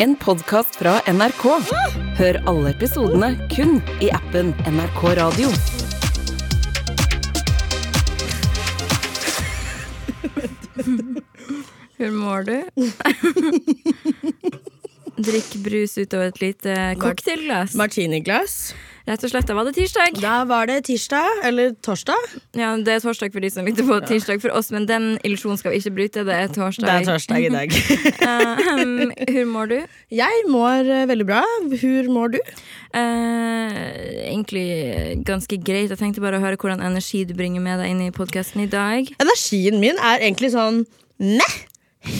En podkast fra NRK. Hør alle episodene kun i appen NRK Radio. Hvor mår du? Drikk brus utover et lite cocktailglass. Martiniglass. Rett og slett, da var det tirsdag. Da var det tirsdag, eller torsdag. Ja, Det er torsdag for de som lytter på tirsdag for oss, men den illusjonen skal vi ikke bryte. Det er torsdag. Det er torsdag i dag. Um, Hvor mår du? Jeg mår eh, veldig bra. Hvor mår du? Uh, egentlig ganske greit. Jeg tenkte bare å høre hvordan energi du bringer med deg inn i podkasten i dag. Energien min er egentlig sånn meh.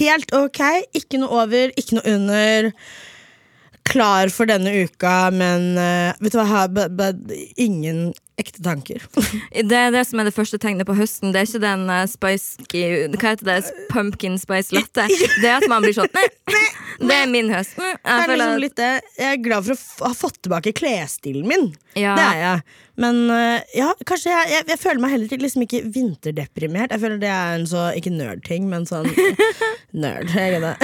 Helt ok. Ikke noe over, ikke noe under. Klar for denne uka, men uh, vet du hva, jeg har b b ingen ekte tanker. Det er det som er det første tegnet på høsten. Det er ikke den uh, spicy Hva heter det? Pumpkin spice latte. Det er at man blir sånn det er min høst. Mm, Jeg er liksom litt. Jeg er glad for å ha fått tilbake klesstilen min. Ja. Det er jeg. Men uh, ja, kanskje jeg, jeg, jeg føler meg heller liksom ikke vinterdeprimert. Jeg føler det er en så, ikke nerd-ting, men sånn nerd. Jeg.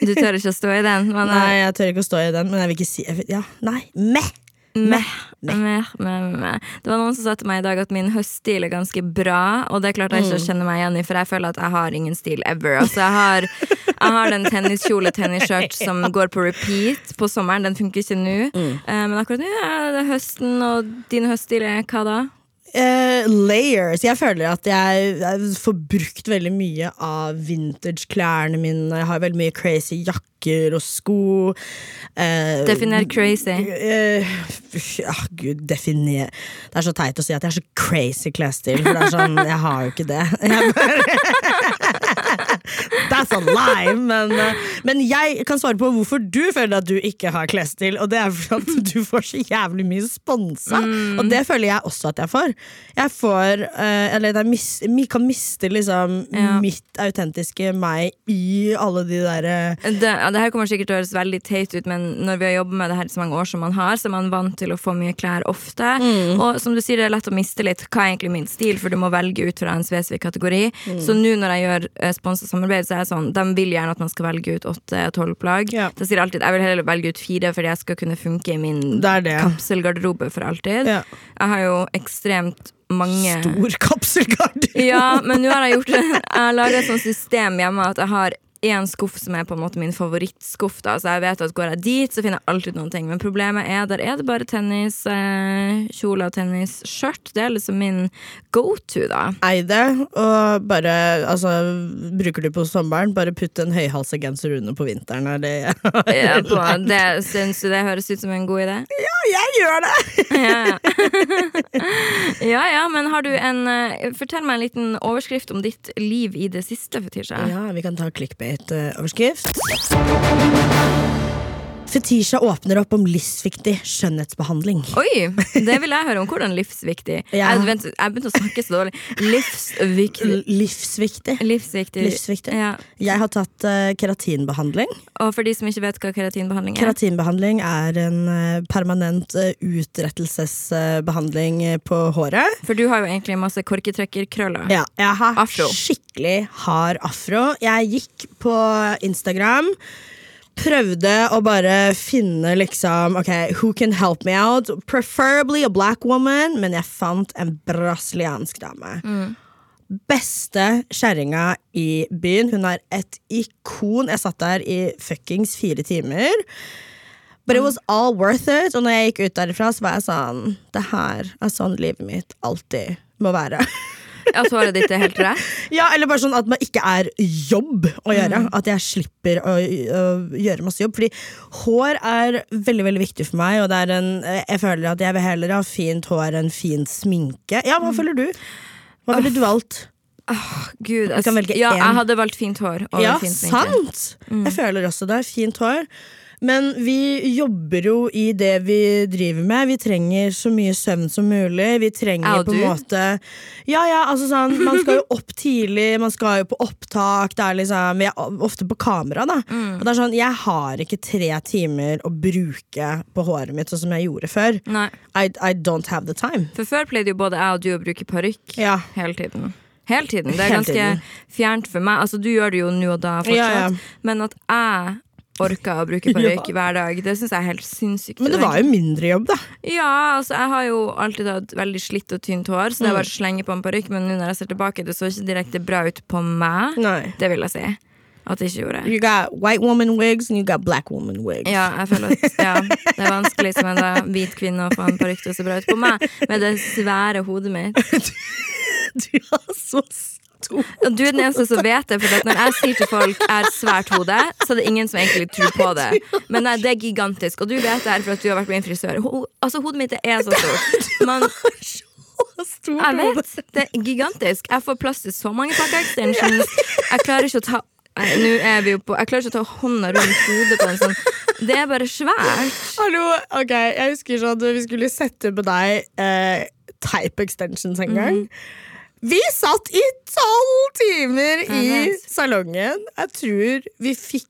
Du tør ikke å stå i den. Men, Nei, jeg tør ikke å stå i den, men jeg vil ikke si vil, Ja, nei. Meh! Meh, meh, meh, meh. Det var noen som sa til meg i dag at min høststil er ganske bra, og det klarte jeg ikke å kjenne meg igjen i, for jeg føler at jeg har ingen stil ever. Altså, jeg har, jeg har den tenniskjole, tennisskjørt som går på repeat på sommeren. Den funker ikke nå. Eh, men akkurat nå er det høsten, og din høststil er hva da? Eh, layers. Jeg føler at jeg, jeg får brukt veldig mye av vintage-klærne mine. Jeg har veldig mye crazy jakker og sko. Uh, Definer crazy. Uh, ah, gud, definer Det er så teit å si at jeg har så crazy klesstil, for det er sånn, jeg har jo ikke det. Jeg bare, Lie! Men, eh, men jeg kan svare på hvorfor du føler at du ikke har klesstil, og det er fordi at du får så jævlig mye sponsa. Og det føler jeg også at jeg får. Jeg får eh, Eller jeg mis, kan miste liksom Ja. mitt autentiske meg i alle de derre Det, ja, det her kommer sikkert til å høres veldig teit ut, men når vi har jobbet med det her så mange år som man har, så er man vant til å få mye klær ofte. Og som du sier, det er lett å miste litt hva er egentlig min stil, for du må velge ut fra en spesifikk kategori. Så nå når jeg gjør sponsa samarbeid, så er jeg sånn, de vil gjerne at man skal velge ut åtte-tolv plagg. Ja. Sier jeg alltid jeg vil heller velge ut fire, fordi jeg skal kunne funke i min Det det. kapselgarderobe for alltid. Ja. Jeg har jo ekstremt mange Stor kapselgarderobe. ja, men nå har jeg gjort. Jeg har laget et sånt system hjemme at jeg har én skuff som er på en måte min favorittskuff. Da. Så jeg vet at går jeg dit, så finner jeg alltid noen ting. Men problemet er der er det bare tenniskjole og tennisskjørt. Det er liksom min go to, da. Ei det, og bare altså, Bruker du på sommeren, bare putt en høyhalsa genser under på vinteren. Er det Ja, på, det Syns du det høres ut som en god idé? Ja, jeg gjør det! Ja, ja. men har du en eh, Fortell meg en liten overskrift om ditt liv i det siste, Fetisha. Ja, vi kan ta clickbait-overskrift. Fetisha åpner opp om livsviktig skjønnhetsbehandling. Oi! Det vil jeg høre om. Hvordan livsviktig? Ja. Jeg, vent, jeg begynte å snakke så dårlig. Livsviktig. Livsviktig. Livsviktig. Livsviktig. Ja. Jeg har tatt uh, keratinbehandling. Og for de som ikke vet hva keratinbehandling er Keratinbehandling er en uh, permanent uh, utrettelsesbehandling eh, på håret. For du har jo egentlig masse korketrekkerkrøller. Ja, jeg har Afro. skikkelig hard afro. Jeg gikk på Instagram. Prøvde å bare finne liksom Ok, who can help me out? Preferably a black woman, men jeg fant en brasiliansk dame. Beste kjerringa i byen. Hun er et ikon. Jeg satt der i fuckings fire timer. But it was all worth it. Og når jeg gikk ut derifra, så var jeg sånn Det her er sånn livet mitt alltid må være. At håret ditt er helt rett? Ja, eller bare sånn at man ikke er jobb å gjøre. At jeg slipper å, å gjøre masse jobb. Fordi hår er veldig veldig viktig for meg, og det en, jeg føler at jeg vil heller ha fint hår enn fin sminke. Ja, Hva føler du? Hva ville du valgt? Gud, kan ja, jeg hadde valgt fint hår. Ja, fint sant! sant! Jeg føler også det. Fint hår. Men vi jobber jo i det vi driver med. Vi trenger så mye søvn som mulig. Vi trenger på en måte Ja, ja, altså sånn Man skal jo opp tidlig, man skal jo på opptak. Det er liksom Vi er ofte på kamera, da. Mm. Og det er sånn Jeg har ikke tre timer å bruke på håret mitt sånn som jeg gjorde før. Nei. I, I don't have the time. For før pleide jo både jeg og du å bruke parykk Ja. hele tiden. Hele tiden. Det er ganske fjernt for meg. Altså, du gjør det jo nå og da fortsatt, Ja, ja. men at jeg orker å bruke parykk Ja. hver dag. Det syns jeg er helt sinnssykt. Men det var jo mindre jobb, da. Ja, altså jeg har jo alltid hatt veldig slitt og tynt hår, så det er Mm. å slenge på en parykk. Men nå når jeg ser tilbake, det så ikke direkte bra ut på meg. Nei. Det vil jeg si. At det ikke gjorde. You got white woman wigs and you got black woman wigs. Ja, jeg føler at ja, det er vanskelig som en hvit kvinne å få en parykk til å se bra ut på meg med det svære hodet mitt. Du har så du er den eneste som vet det, for når jeg sier til folk jeg har svært hode, så er det ingen som egentlig tror på det. Men nei, det er gigantisk, og du vet det her for at du har vært med min frisør. Ho altså, hodet mitt er så stort. Man, stort jeg vet, det er gigantisk. Jeg får plass til så mange pakker extensions. Jeg klarer ikke å ta Nå er vi jo på Jeg klarer ikke å ta hånda rundt hodet på en sånn Det er bare svært. Hallo, ok, Jeg husker sånn vi skulle sette på deg eh, type extensions en gang. Vi satt i tolv timer i salongen. Jeg tror vi fikk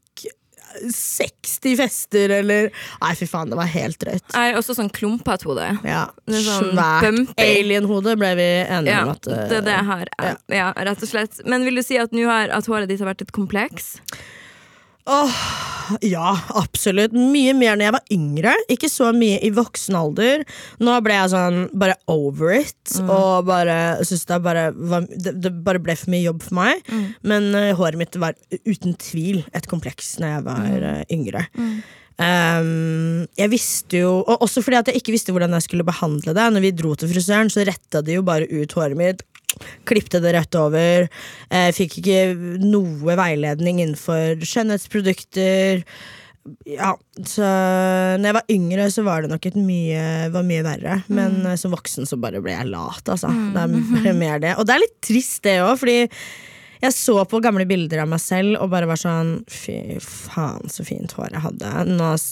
60 fester, eller Nei, fy faen, det var helt drøyt. Er også sånn klumpete hode. Ja, sånn Svært alien-hode ble vi enige Ja, om at uh, det er det jeg har. Ja. ja. rett og slett. Men vil du si at, har, at håret ditt har vært et kompleks? Åh, ja, absolutt. Mye mer når jeg var yngre. Ikke så mye i voksen alder. Nå ble jeg sånn bare over it, og bare synes det, bare var, det, det bare ble for mye jobb for meg. Men uh, håret mitt var uten tvil et kompleks når jeg var uh, yngre. Um, jeg visste jo Og også fordi at jeg ikke visste hvordan jeg skulle behandle det. Når vi dro til frisøren, så retta de jo bare ut håret mitt. Klippte det rett over. Eh, fikk ikke noe veiledning innenfor skjønnhetsprodukter. Ja, så når jeg var yngre, så var det nok et mye, var mye verre. Men mm. som voksen så bare ble jeg lat, altså. Det er bare mer det. Og det er litt trist, det òg, fordi jeg så på gamle bilder av meg selv og bare var sånn Fy faen, så fint hår jeg hadde.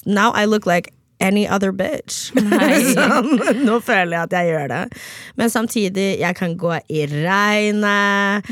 Now I look like any other bitch. Sånn, nå føler jeg at jeg gjør det. Men samtidig, jeg kan gå i regnet.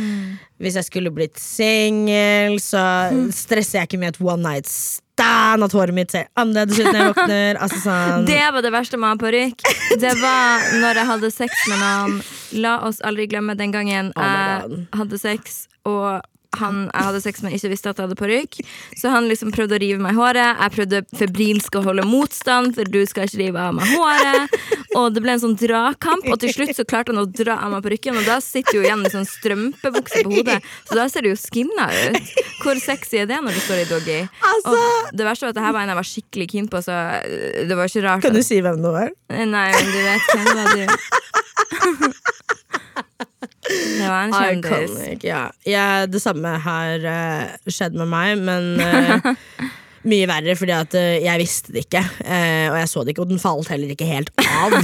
Hvis jeg skulle blitt singel, så stresser jeg ikke med et one night stand. At håret mitt ser annerledes ut når jeg våkner. Altså sånn Det var det verste med parykk. Det var når jeg hadde sex med noen. La oss aldri glemme den gangen Oh jeg hadde sex, og han jeg hadde sex med, ikke visste at jeg hadde parykk. Så han liksom prøvde å rive meg i håret. Jeg prøvde febrilsk å holde motstand, for du skal ikke rive av meg håret. Og det ble en sånn dragkamp, og til slutt så klarte han å dra av meg parykken. Og da sitter jo igjen en sånn strømpebukse på hodet, så da ser det jo skinna ut. Hvor sexy er det når du står i doggy? Altså- Og det verste var at det her var en jeg var skikkelig keen på, så det var ikke rart. Kan du si hvem det var? Nei, men du vet hvem det var du. Det var en kjendis. Iconic, ja. ja. Det samme har uh, skjedd med meg, men uh, mye verre fordi at eh, jeg visste det ikke. og jeg så det ikke, og den falt heller ikke helt av.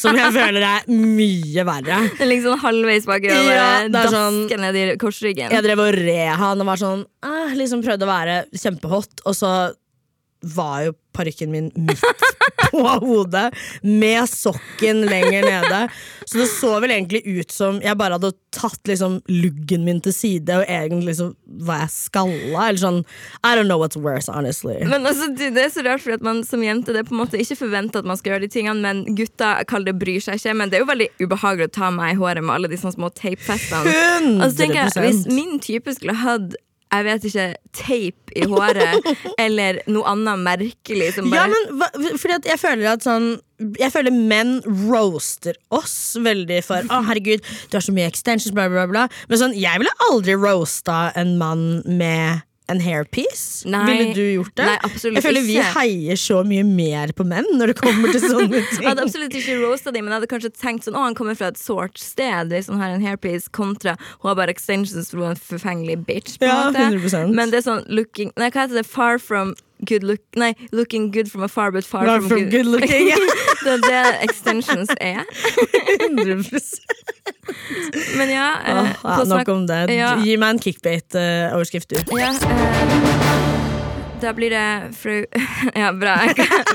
som jeg føler er mye verre. Det er liksom halvveis bak øret, Ja, sånn- ned i korsryggen. Jeg drev og re han og var sånn eh, Liksom prøvde å være kjempehot, og så var jo parykken min midt på hodet, med sokken lenger nede. Så det så vel egentlig ut som jeg bare hadde tatt liksom luggen min til side, og egentlig så var jeg skalla. Eller sånn I don't know what's worse, honestly. Men altså, Det er så rart, fordi at man som jente det er på en måte ikke forventer at man skal gjøre de tingene, men gutta kall det bryr seg ikke. Men det er jo veldig ubehagelig å ta meg i håret med alle de sånne små teipfestene. Og så tenker jeg, Hvis min type skulle hatt jeg vet ikke, teip i håret eller noe annet merkelig som bare Ja, men hva, fordi at jeg føler at sånn Jeg føler menn roaster oss veldig for Å, herregud, du har så mye extensions, bla, bla, bla. Men sånn, jeg ville aldri roasta en mann med en hairpiece. Nei. ville du gjort det? Nei, absolutt jeg føler vi ikke. heier så mye mer på menn når det kommer til sånne ting. Jeg hadde absolutt ikke roasta dem, men jeg hadde kanskje tenkt sånn Å, han kommer fra et sårt sted, hvis han har en hairpiece, kontra hun har bare extensions for hun er en forfengelig bitch. På en Ja, måte. 100%. Men det er sånn looking Nei, hva heter det? Far from good look Nei, looking good from afar, but far from, from good looking, ja. det er det extensions er. 100% Men ja, eh, Åh, ja, Nok om det. Ja. Gi meg en kickbait-overskrift, du. Ja, eh, da blir det flau... Ja, bra.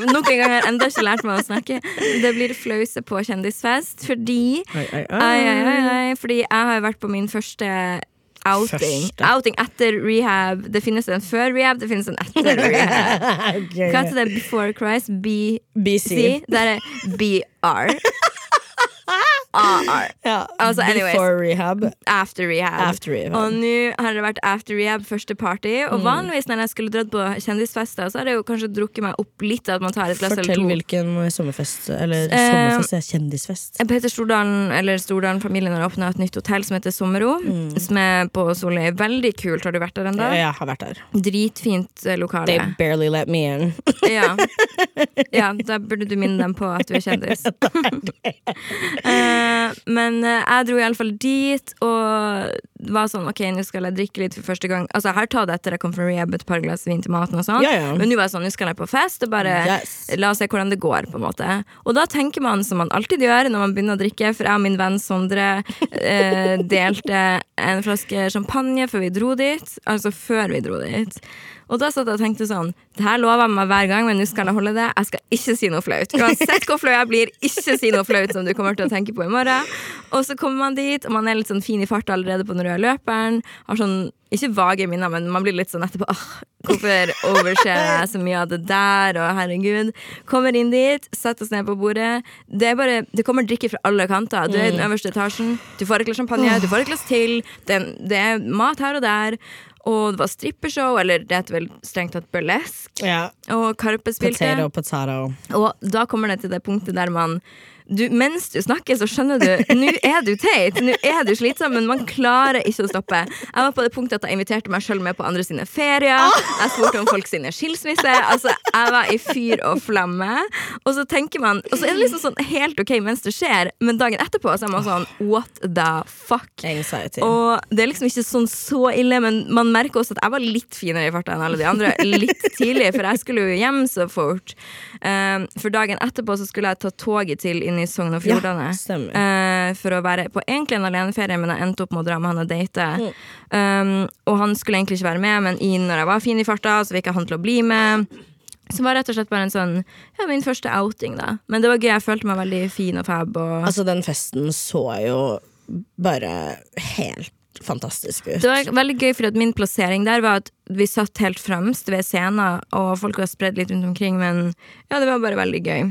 Nok en gang har jeg enda ikke lært meg å snakke. Det blir flause på kjendisfest fordi. Ai, ai, ai, fordi jeg har vært på min første outing. Første? Outing etter rehab. Det finnes en før rehab, det finnes en etter rehab. okay. Hva heter det? Before Christ? BC? BC. Der er BR. AR. Ja, Altså, anyways. Before rehab. After rehab. After rehab. Og nå har det vært after rehab, første party. Og Mm. vanligvis når jeg skulle dratt på kjendisfester, så har jeg jo kanskje drukket meg opp litt. At man tar et glass eller Fortell to. hvilken sommerfest Eller Eh, sommerfest, er kjendisfest. Peter Stordalen eller Stordalen-familien har åpna et nytt hotell som heter Sommero. Som er på Soløy. Veldig kult. Har du vært der ennå? Mm. Ja, jeg har vært der. Dritfint eh, lokale. They barely let me in. Ja. ja, da burde du minne dem på at du er kjendis. Eh, men eh, jeg dro iallfall dit og var sånn OK, nå skal jeg drikke litt for første gang. Altså, jeg har tatt etter jeg kom fra rehab et par glass vin til maten og sånn, Ja, ja. men nå var jeg sånn, nå skal jeg på fest og bare Yes. la oss se hvordan det går, på en måte. Og da tenker man som man alltid gjør når man begynner å drikke, for jeg og min venn Sondre eh, delte en flaske champagne før vi dro dit. Altså før vi dro dit. Og da satt jeg og tenkte sånn Det her lover jeg meg hver gang, men nå skal jeg holde det. Jeg skal ikke si noe flaut. Uansett hvor flau jeg blir, ikke si noe flaut som du kommer til å tenke på i morgen. Og så kommer man dit, og man er litt sånn fin i farta allerede på den røde løperen. Har sånn, ikke vage minner, men man blir litt sånn etterpå Åh, hvorfor overser jeg så mye av det der, og herregud. Kommer inn dit, setter oss ned på bordet. Det bare, det kommer drikke fra alle kanter. Du er i den øverste etasjen, du får et glass champagne, du får et glass til. Det, det er mat her og der. Og det var strippershow, eller det heter vel strengt tatt burlesk. Ja. Og Karpe spilte. Potato, potato. Og da kommer det til det punktet der man du, Mens du snakker, så skjønner du Nå er du teit, nå er du slitsom, men man klarer ikke å stoppe. Jeg var på det punktet at jeg inviterte meg sjøl med på andre sine ferier. Jeg spurte om folk sine skilsmisser. Altså, jeg var i fyr og flamme. Og så tenker man Og så er det liksom sånn helt ok mens det skjer, men dagen etterpå så er man sånn What the fuck? Anxiety. Og det er liksom ikke sånn så ille, men man merker også at jeg var litt finere i farta enn alle de andre litt tidlig, for jeg skulle jo hjem så fort. Um, for dagen etterpå så skulle jeg ta toget til inn i Sogn og Fjordane. Ja, eh, for å være på egentlig en aleneferie, men jeg endte opp med å dra med han og date. Um, og han skulle egentlig ikke være med, men i når jeg var fin i farta, så fikk jeg han til å bli med. Så var rett og slett bare en sånn Ja, min første outing, da. Men det var gøy. Jeg følte meg veldig fin og fab. Og Altså, den festen så jo bare helt fantastisk ut. Det var veldig gøy, for min plassering der var at vi satt helt fremst ved scenen, og folk var spredd litt rundt omkring, men ja, det var bare veldig gøy.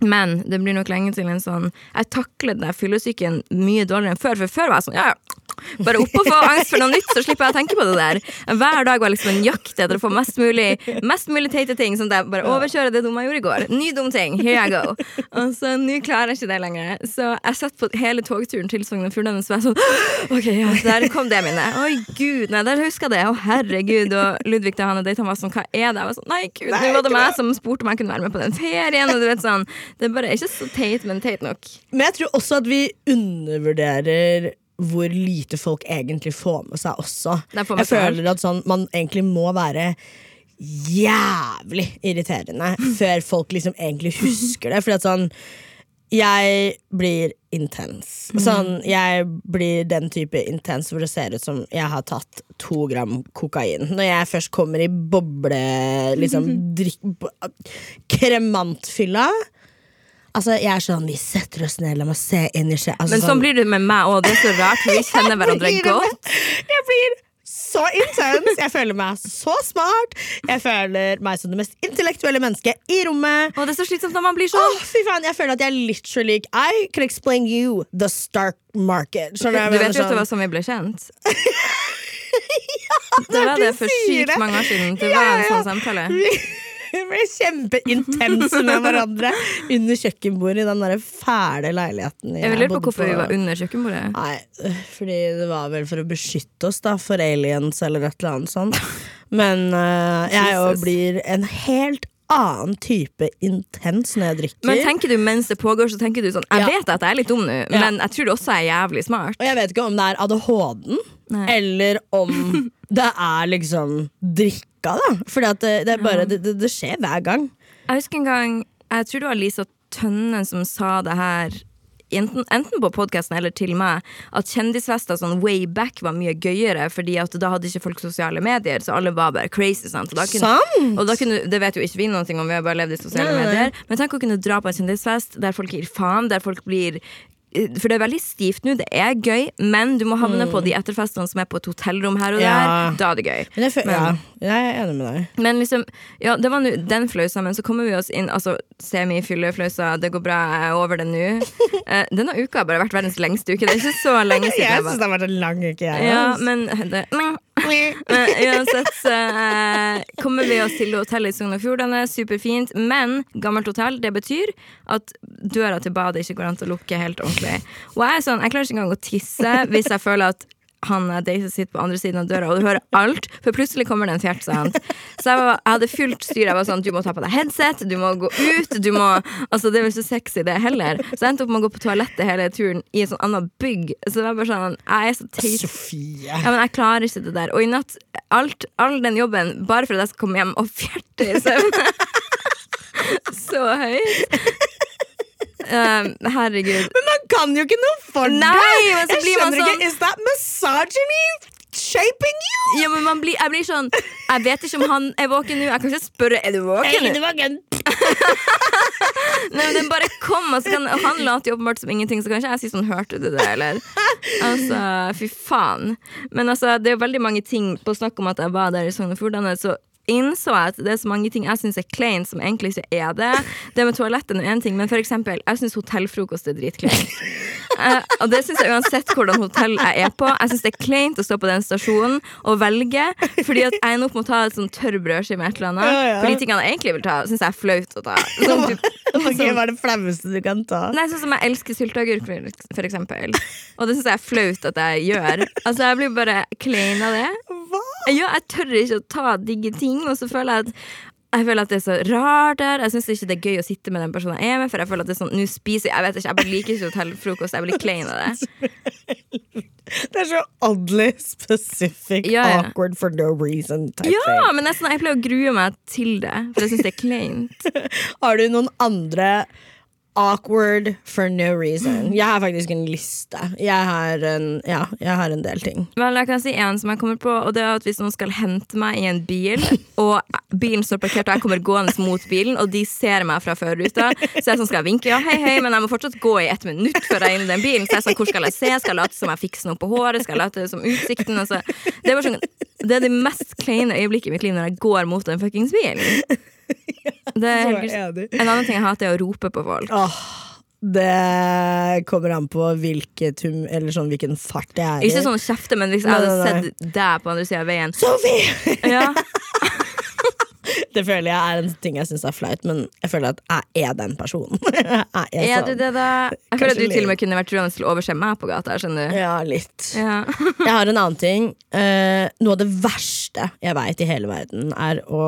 Men det blir nok lenge til en sånn Jeg takler den fyllesyken mye dårligere enn før. For før var jeg sånn ja, ja. Bare opp og få angst for noe nytt, så slipper jeg å tenke på det der. Hver dag var liksom en jakt etter å få mest mulig Mest mulig teite ting. Sånn at jeg bare overkjører det dumme jeg gjorde i går. Ny dum ting. Here I go. Og så nå klarer jeg ikke det lenger. Så jeg satt på hele togturen til Sogn og Fjordane så var sånn OK, ja, der kom det mine. Oi, gud, nei, der huska jeg det. Å, herregud. Og Ludvig da han og data var sånn, hva er det? Jeg var sånn, nei, gud, nå var det meg som spurte om jeg kunne være med på den ferien. Og du vet sånn, det er bare ikke så teit, men teit nok. Men jeg tror også at vi undervurderer hvor lite folk egentlig får med seg også. Jeg føler at sånn, man egentlig må være jævlig irriterende før folk liksom egentlig husker det. Fordi at sånn Jeg blir intens. Sånn, jeg blir den type intens hvor det ser ut som jeg har tatt to gram kokain. Når jeg først kommer i boble... Liksom drikk... Kremantfylla. Altså, jeg er sånn, Vi setter oss ned, la meg se inn i skje... Altså, Men sånn blir det med meg òg. Det er så rart, vi kjenner hverandre godt. Jeg blir så intens! Jeg føler meg så smart. Jeg føler meg som det mest intellektuelle mennesket i rommet. Og det er så slitsomt når man blir Åh, sånn. fy faen, Jeg føler at jeg er literally I can explain you the stark market. Du, Du vet jo at det sånn- var sånn vi ble kjent. Det var det for sykt mange år siden. Det Ja, var en sånn samtale. Vi ble kjempeintense med hverandre under kjøkkenbordet i den der fæle leiligheten Jeg vil lurer på hvorfor hvorfor vi var under kjøkkenbordet. Nei, fordi det var vel for å beskytte oss da For aliens eller et eller annet sånt Men uh, jeg jo blir en helt annen type intens når jeg drikker Men tenker du mens det pågår, så tenker du sånn Jeg Ja. vet at jeg er litt dum nå, Ja. men jeg tror det også er jævlig smart. Og jeg vet ikke om det er ADHD-en Eller om det er liksom drikka da Fordi det, det det, det, skjer hver gang Jeg husker en gang Jeg tror det var Lisa Tønnen som sa det her Enten, enten på podkasten eller til meg at kjendisfester sånn way back var mye gøyere, fordi at da hadde ikke folk sosiale medier, så alle var bare crazy. Sant? Og da kunne, og da kunne, det vet jo ikke vi noe om, vi har bare levd i sosiale nei. medier. Men tenk å kunne dra på en kjendisfest der folk gir faen, der folk blir For det er veldig stivt nå, det er gøy, men du må havne på de etterfestene som er på et hotellrom her og der. Mm. Ja. Da er det gøy. Men jeg, Men- ja, jeg er enig med deg. Men liksom, ja, det var nu, den flausa, men så kommer vi oss inn Altså, semi-fylleflausa, det går bra, jeg er over det nå. Eh, denne uka har bare vært verdens lengste uke. Det er ikke så lenge siden jeg syns det har vært en lang uke, jeg. ja, men det, men uansett så eh, kommer vi oss til hotellet i Sogn og Fjordane. Superfint. Men gammelt hotell, det betyr at døra til badet ikke går an til å lukke helt ordentlig. Og jeg er sånn, jeg klarer ikke engang å tisse hvis jeg føler at han jeg dater sitter på andre siden av døra, og du hører alt, for plutselig kommer det en fjert. Sant? Så jeg, var, jeg hadde fullt styr. Jeg var sånn, du må ta på deg headset, du må gå ut, du må Altså, det er vel så sexy, det heller. Så jeg endte opp med å gå på toalettet hele turen i et sånn annet bygg. Så det var bare sånn, jeg er så teit. Sofie. Ja, men jeg klarer ikke det der. Og i natt, alt, all den jobben bare for at jeg skal komme hjem og fjerte i søvne. så høyt. Um, herregud. Men man kan jo ikke noe for! Nei, så jeg blir man skjønner sånn- ikke, Is that misogyny shaping you? Ja, men man blir, jeg blir sånn Jeg vet ikke om han er våken nå. Jeg kan ikke spørre Er du våken. Er du våken? Nei, men Den bare kom, og, kan, og han later jo åpenbart som ingenting. Så kanskje jeg sier sånn Hørte du det, eller? Altså, fy faen. Men altså, det er jo veldig mange ting på snakk om at jeg var der i Sogn og Fjordane. Så innså at det er så mange ting jeg syns er kleint, som egentlig ikke er det. Det med toaletten er én ting, men for eksempel, jeg syns hotellfrokost er dritkleint. Uh, og det syns jeg uansett hvordan hotell jeg er på. Jeg syns det er kleint å stå på den stasjonen og velge, fordi at jeg ender opp med å ta et sånn tørr brødskive med et eller annet. Ja, ja. For de tingene jeg egentlig vil ta, syns jeg er flaut å ta. Sånn, typ, okay, sånn- Hva er det flaueste du kan ta? Nei, sånn som jeg elsker sylteagurk, for eksempel. Og det syns jeg er flaut at jeg gjør. Altså, jeg blir bare klein av det. Hva? Ja, jeg tør ikke å ta digge ting, og så føler jeg at jeg føler at det er så rart der. Jeg syns ikke det er gøy å sitte med den personen jeg er med. For jeg føler at det er sånn, nå spiser jeg Jeg vet ikke, jeg bare liker ikke hotellfrokost. Jeg blir klein av det. Det er så oddly specific, Ja, ja. awkward for no reason. Type Ja, thing. men nesten, jeg pleier å grue meg til det, for jeg syns det er kleint. Har du noen andre awkward for no reason? Jeg har faktisk en liste. Jeg har en, ja, jeg har en del ting. Vel, jeg kan si en som jeg kommer på, og det er at hvis noen skal hente meg i en bil, og bilen står parkert, og jeg kommer gående mot bilen, og de ser meg fra førerruta, så jeg sånn skal jeg vinke, ja, hei, hei, men jeg må fortsatt gå i ett minutt før jeg er inne i den bilen. Så jeg sånn, hvor skal jeg se? Skal jeg late som jeg fikser noe på håret? Skal jeg late som utsikten? Altså, det, er bare sånn, det er det mest kleine øyeblikket i mitt liv når jeg går mot den fuckings bilen. Er. En annen ting jeg hater, er å rope på folk. Åh, det kommer an på hvilket hum, eller sånn, hvilken fart jeg er i. Ikke sånn kjefte, men hvis jeg hadde nei, nei. sett deg på andre sida av veien Sophie! ja. Det føler jeg er en ting jeg syns er flaut, men jeg føler at jeg er den personen. Jeg er Er du sånn. det, da? Jeg føler at du du til og med kunne vært truende til å overse meg på gata. skjønner du? Ja, litt. Ja. Jeg har en annen ting. Uh, noe av det verste jeg veit i hele verden, er å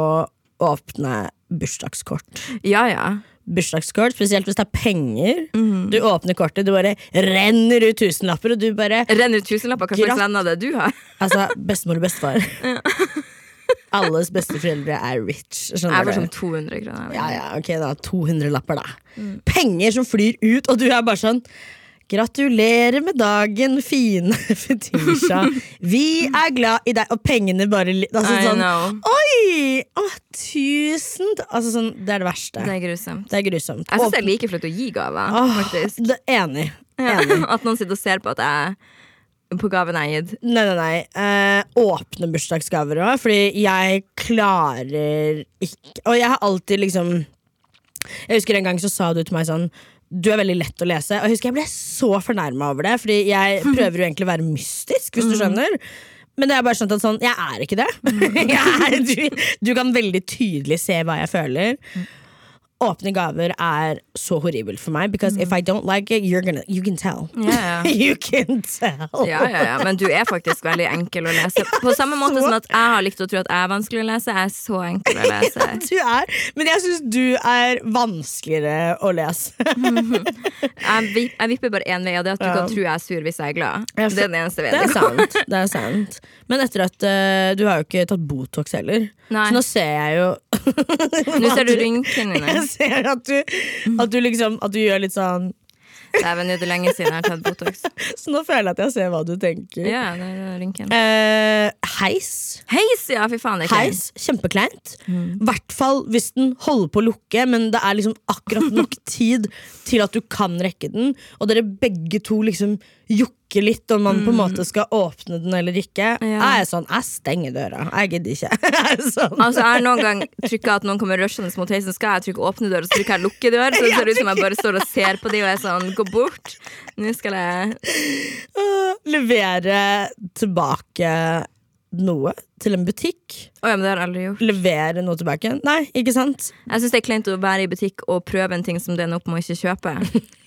åpne bursdagskort. ja, ja. Bursdagskort, Spesielt hvis det er penger. Mm. Du åpner kortet, du bare renner ut tusenlapper, og du bare Renner ut tusenlapper. Hva slags venner det du har? Altså, bestemor og bestefar. Alles besteforeldre er rich. Jeg du? sånn 200 kroner. Ja, ja, ok da, 200 lapper da Mm. Penger som flyr ut Og du er bare sånn Gratulerer med dagen, fine Fetisha Vi er glad i deg Og pengene bare altså, I sånn, know. Oi, å, tusen altså, sånn, Det er det verste Det er grusomt. Det er grusomt Jeg syns det er like flaut å gi gaver, faktisk. det, Enig, Ja. enig. At noen sitter og ser på at jeg på gaven jeg har gitt. Nei, nei, nei eh, Åpne bursdagsgaver òg, Fordi jeg klarer ikke Og jeg har alltid liksom Jeg husker en gang så sa du til meg sånn du er veldig lett å lese. Og jeg husker jeg ble så fornærma over det, Fordi jeg prøver jo egentlig å være mystisk, hvis du skjønner. Men det er bare skjønt at sånn, jeg er ikke det. jeg er, du, du kan veldig tydelig se hva jeg føler. Åpne gaver er så horribelt for meg. Because if I don't like it, you're gonna, you can tell. Yeah. ja. you can tell. Ja, ja, ja, Men du er faktisk veldig enkel å lese. På samme måte som at jeg har likt å tro at jeg er vanskelig å lese. Jeg er så enkel å lese. Du er, men jeg syns du er vanskeligere å lese. Jeg, vip, jeg vipper bare én vei, og det er at du kan tro jeg er sur hvis jeg er glad. Det er den eneste Det er sant. Det er sant. Men etter at uh, du har jo ikke tatt Botox heller, Nei. så nå ser jeg jo Nå ser du rynkene Jeg ser at du, at du liksom At du gjør litt sånn Dæven, nå er det lenge siden jeg har tatt Botox. Så nå føler jeg at jeg ser hva du tenker. Ja, det er rynken. Eh, heis. Heis, ja, fy faen. Det. Heis, kjempekleint. I hvert fall hvis den holder på å lukke, men det er liksom akkurat nok tid til at du kan rekke den, og dere begge to liksom jokker litt om man på en måte skal åpne den eller ikke. Ja. Jeg er sånn, jeg stenger døra. Jeg gidder ikke. Jeg er sånn. Altså, jeg har noen gang trykka at noen kommer rushende mot heisen. Skal jeg trykke åpne døra, så trykker jeg lukke døra, Så det ser ut som jeg bare står og ser på de og er sånn, gå bort. Nå skal jeg levere tilbake noe til en butikk. Oh, ja, men det har jeg aldri gjort. Levere noe tilbake. Nei, ikke sant? Jeg syns det er kleint å være i butikk og prøve en ting som det ender opp med å ikke kjøpe.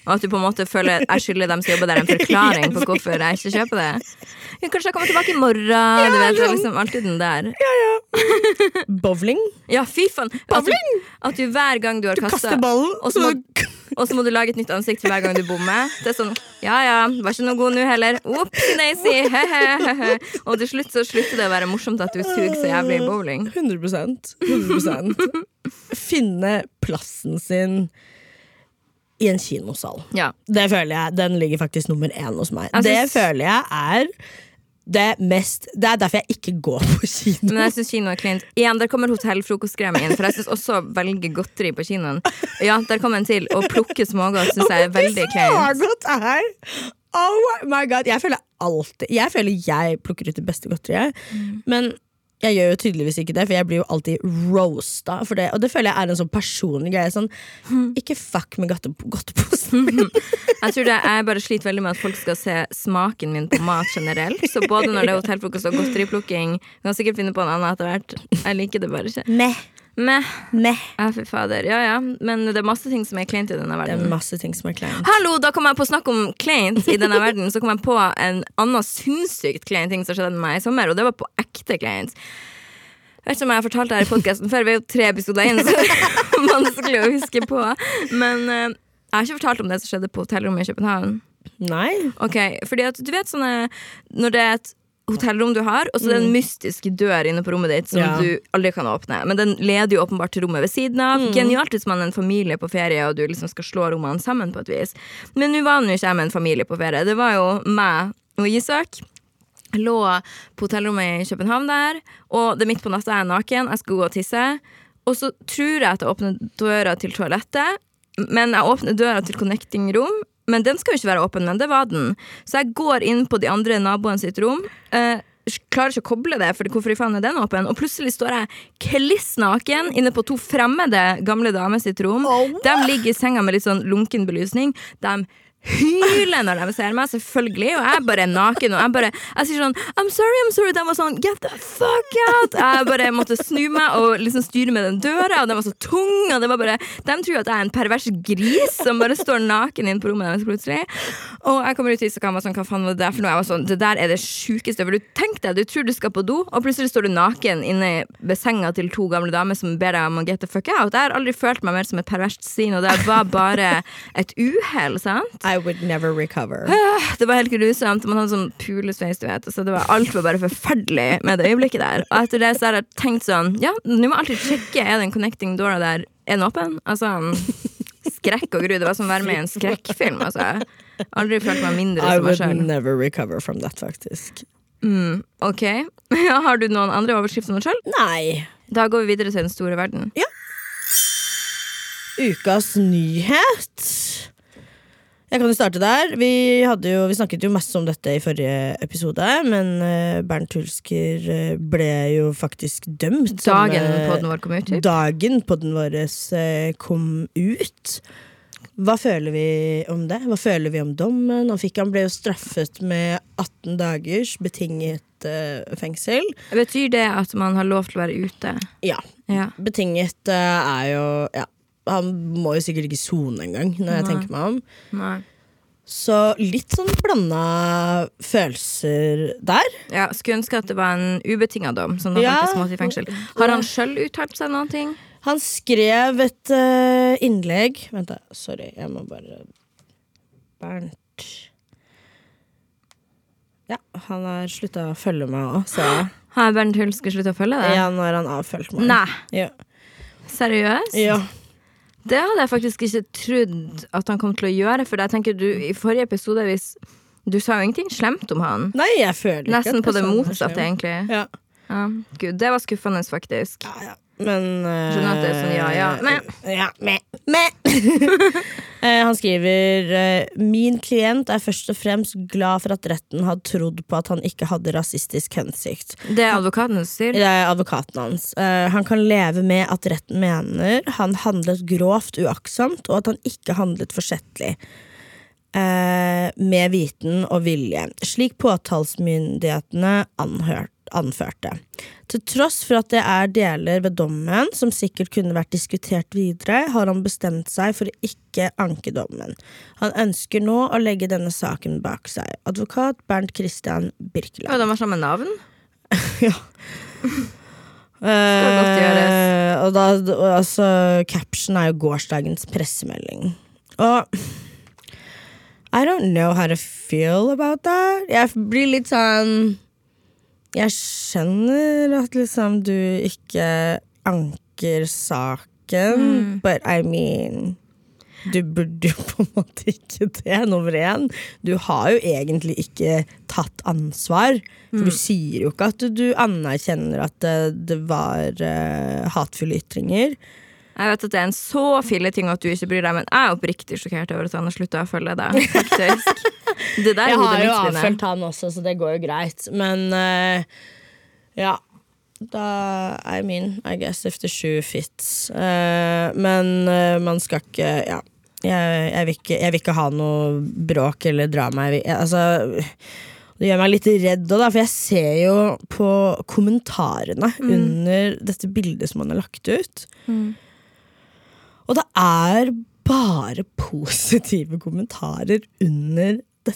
Og at du på en måte føler jeg skylder dem som jobber der, en forklaring på hvorfor jeg ikke kjøper det. Ja, kanskje jeg kommer tilbake i morgen. Du vet, det er liksom alltid den der. Ja, ja. Bowling. Ja, fy faen. At, at du hver gang du har Du kaster ballen, og så må, og så må du lage et nytt ansikt hver gang du bommer. Det er sånn Ja ja, var ikke noe god nå heller. Opsi daisy. Og til slutt så slutter det å være morsomt at du suger så jævlig i bowling. 100% 100% Finne plassen sin i en kinosal. Ja. Det føler jeg, Den ligger faktisk nummer én hos meg. Jeg Det føler jeg er det mest Det er derfor jeg ikke går på kino. Men jeg synes kino er klint Igjen, der kommer hotellfrokostgreia inn. For jeg syns også å velge godteri på kinoen. Ja, der kommer en til. Å plukke smågodt syns jeg er veldig kleint. Oh my god Jeg føler alltid Jeg føler jeg plukker ut det beste godteriet. Mm. Men jeg gjør jo tydeligvis ikke det, for jeg blir jo alltid roasta for det. Og det føler jeg er en sånn personlig greie. Sånn, ikke fuck med godteposen min. Jeg tror det, jeg bare sliter veldig med at folk skal se smaken min på mat generelt. Så både når det er hotellfrokost og godteriplukking Kan sikkert finne på en annen etter hvert. Jeg liker det bare ikke. Meh. Meh. Meh. Ja, fy fader. Ja, ja. Men det er masse ting som er kleint i denne verden. Det er masse ting som er kleint. Hallo, da kom jeg på å snakke om kleint i denne verden. Så kom jeg på en annen sinnssykt klein ting som skjedde med meg i sommer, og det var på ekte kleint. Jeg vet ikke om jeg har fortalt det her i podkasten før, vi er jo tre episoder inn, så det er vanskelig å huske på. Men uh, jeg har ikke fortalt om det som skjedde på hotellrommet i København. Nei. Ok, fordi at du vet sånne Når det er et hotellrom du har, og så er det en mystisk dør inne på rommet ditt som Ja. du aldri kan åpne. Men den leder jo åpenbart til rommet ved siden av. Genialt hvis man er en familie på ferie og du liksom skal slå rommene sammen på et vis. Men nå var nå ikke jeg med en familie på ferie. Det var jo meg og Isak. Lå på hotellrommet i København der, og det er midt på natta, jeg er naken, jeg skal gå og tisse. Og så tror jeg at jeg åpner døra til toalettet, men jeg åpner døra til connecting room. Men den skal jo ikke være åpen, men det var den. Så jeg går inn på de andre naboene sitt rom. Eh, klarer ikke å koble det, for hvorfor i faen er den åpen? Og plutselig står jeg kliss naken inne på to fremmede gamle damer sitt rom. De ligger i senga med litt sånn lunken belysning. De hyler når de ser meg, selvfølgelig, og jeg bare er naken. Og jeg bare Jeg sier sånn I'm sorry, I'm sorry. De var sånn Get the fuck out! Jeg bare måtte snu meg og liksom styre med den døra, og den var så tung. Og det var bare De tror at jeg er en pervers gris som bare står naken inne på rommet deres plutselig. Og jeg kommer ut hit, så kan jeg sånn Hva faen var det der for noe? Jeg var sånn Det der er det sjukeste. For du tenk deg, du tror du skal på do, og plutselig står du naken inne ved senga til to gamle damer som ber deg om å get the fuck out. Jeg har aldri følt meg mer som et perverst svin, og det var bare et uhell, sant? I would never recover. Det var helt grusomt. Man hadde sånn pulesveis, du vet. Så det var alt var bare forferdelig med det øyeblikket der. Og etter det så har jeg tenkt sånn Ja, nå må jeg alltid sjekke er den connecting dora der er den åpen. Altså skrekk og gru. Det var som å være med i en skrekkfilm. Altså. Aldri følt meg mindre I som meg would never recover from that, faktisk. Ok. Ja, har du noen andre overskrifter enn deg sjøl? Nei. Da går vi videre til den store verden. Ukas nyhet. Jeg kan jo starte der. Vi, jo, vi snakket jo masse om dette i forrige episode, men eh, Bernt Hulsker eh, ble jo faktisk dømt. Dagen eh, podden vår kom ut. Typ. Dagen podden vår kom ut. Hva føler vi om det? Hva føler vi om dommen? Han, fikk, han ble jo straffet med 18 dagers betinget fengsel. Betyr det at man har lov til å være ute? Ja. Ja. Betinget er jo ja, Han må jo sikkert ikke sone engang, når jeg Nei. tenker meg om. Nei. Så litt sånn blanda følelser der. Ja, Skulle ønske at det var en ubetinga dom. Som da Ja. i fengsel Har han sjøl uttalt seg noen ting? Han skrev et uh, innlegg Vent, da. Sorry, jeg må bare Bernt Ja, han har slutta å følge meg òg, ser jeg. Har Bernt Hulske sluttet å følge deg? Ja, nå har han avfølt meg. Nei, Ja. seriøst? ja. Det hadde jeg faktisk ikke trodd at han kom til å gjøre, for jeg tenker du, i forrige episode hvis Du sa jo ingenting slemt om han. Nei, jeg føler ikke Nesten på det motsatte, egentlig. Ja. Ja, Gud, det var skuffende, faktisk. Ja, ja. Men eh, Skjønner at det er sånn ja, ja, men. Ja, meh. men. Eh, Han skriver eh, Min klient er først og fremst glad for at retten hadde trodd på at han ikke hadde rasistisk hensikt. Det er advokaten hans sier. Det er advokaten hans. Eh, han kan leve med at retten mener han handlet grovt uaktsomt, og at han ikke handlet forsettlig. Eh, med viten og vilje, slik påtalsmyndighetene anhørte, anførte. Til tross for at det er deler ved dommen som sikkert kunne vært diskutert videre, har han bestemt seg for å ikke anke dommen. Han ønsker nå å legge denne saken bak seg. Advokat Bernt Christian Birkeland. Og de har samme navn. Ja. Skal godt gjøres. Eh, og da, og altså, caption er jo gårsdagens pressemelding. Og I don't know how to feel about that. Jeg blir litt sånn Jeg skjønner at liksom du ikke anker saken, but I mean du burde jo på en måte ikke det, nummer én. Du har jo egentlig ikke tatt ansvar. For du sier jo ikke at du, du anerkjenner at det, det var uh, hatefulle ytringer. Jeg vet at det er en så filleting at du ikke bryr deg, men jeg er oppriktig sjokkert over at han har slutta å følge deg. faktisk. Jeg har jo avfølt han også, så det går jo greit. Men uh, ja. Da I mean, I guess if the shoe fits. Uh, men uh, man skal ikke Ja. Jeg, jeg, vil ikke, jeg vil ikke ha noe bråk eller drama. Jeg, vil- altså, det gjør meg litt redd òg, for jeg ser jo på kommentarene under dette bildet som han har lagt ut. Og det er bare positive kommentarer under, det,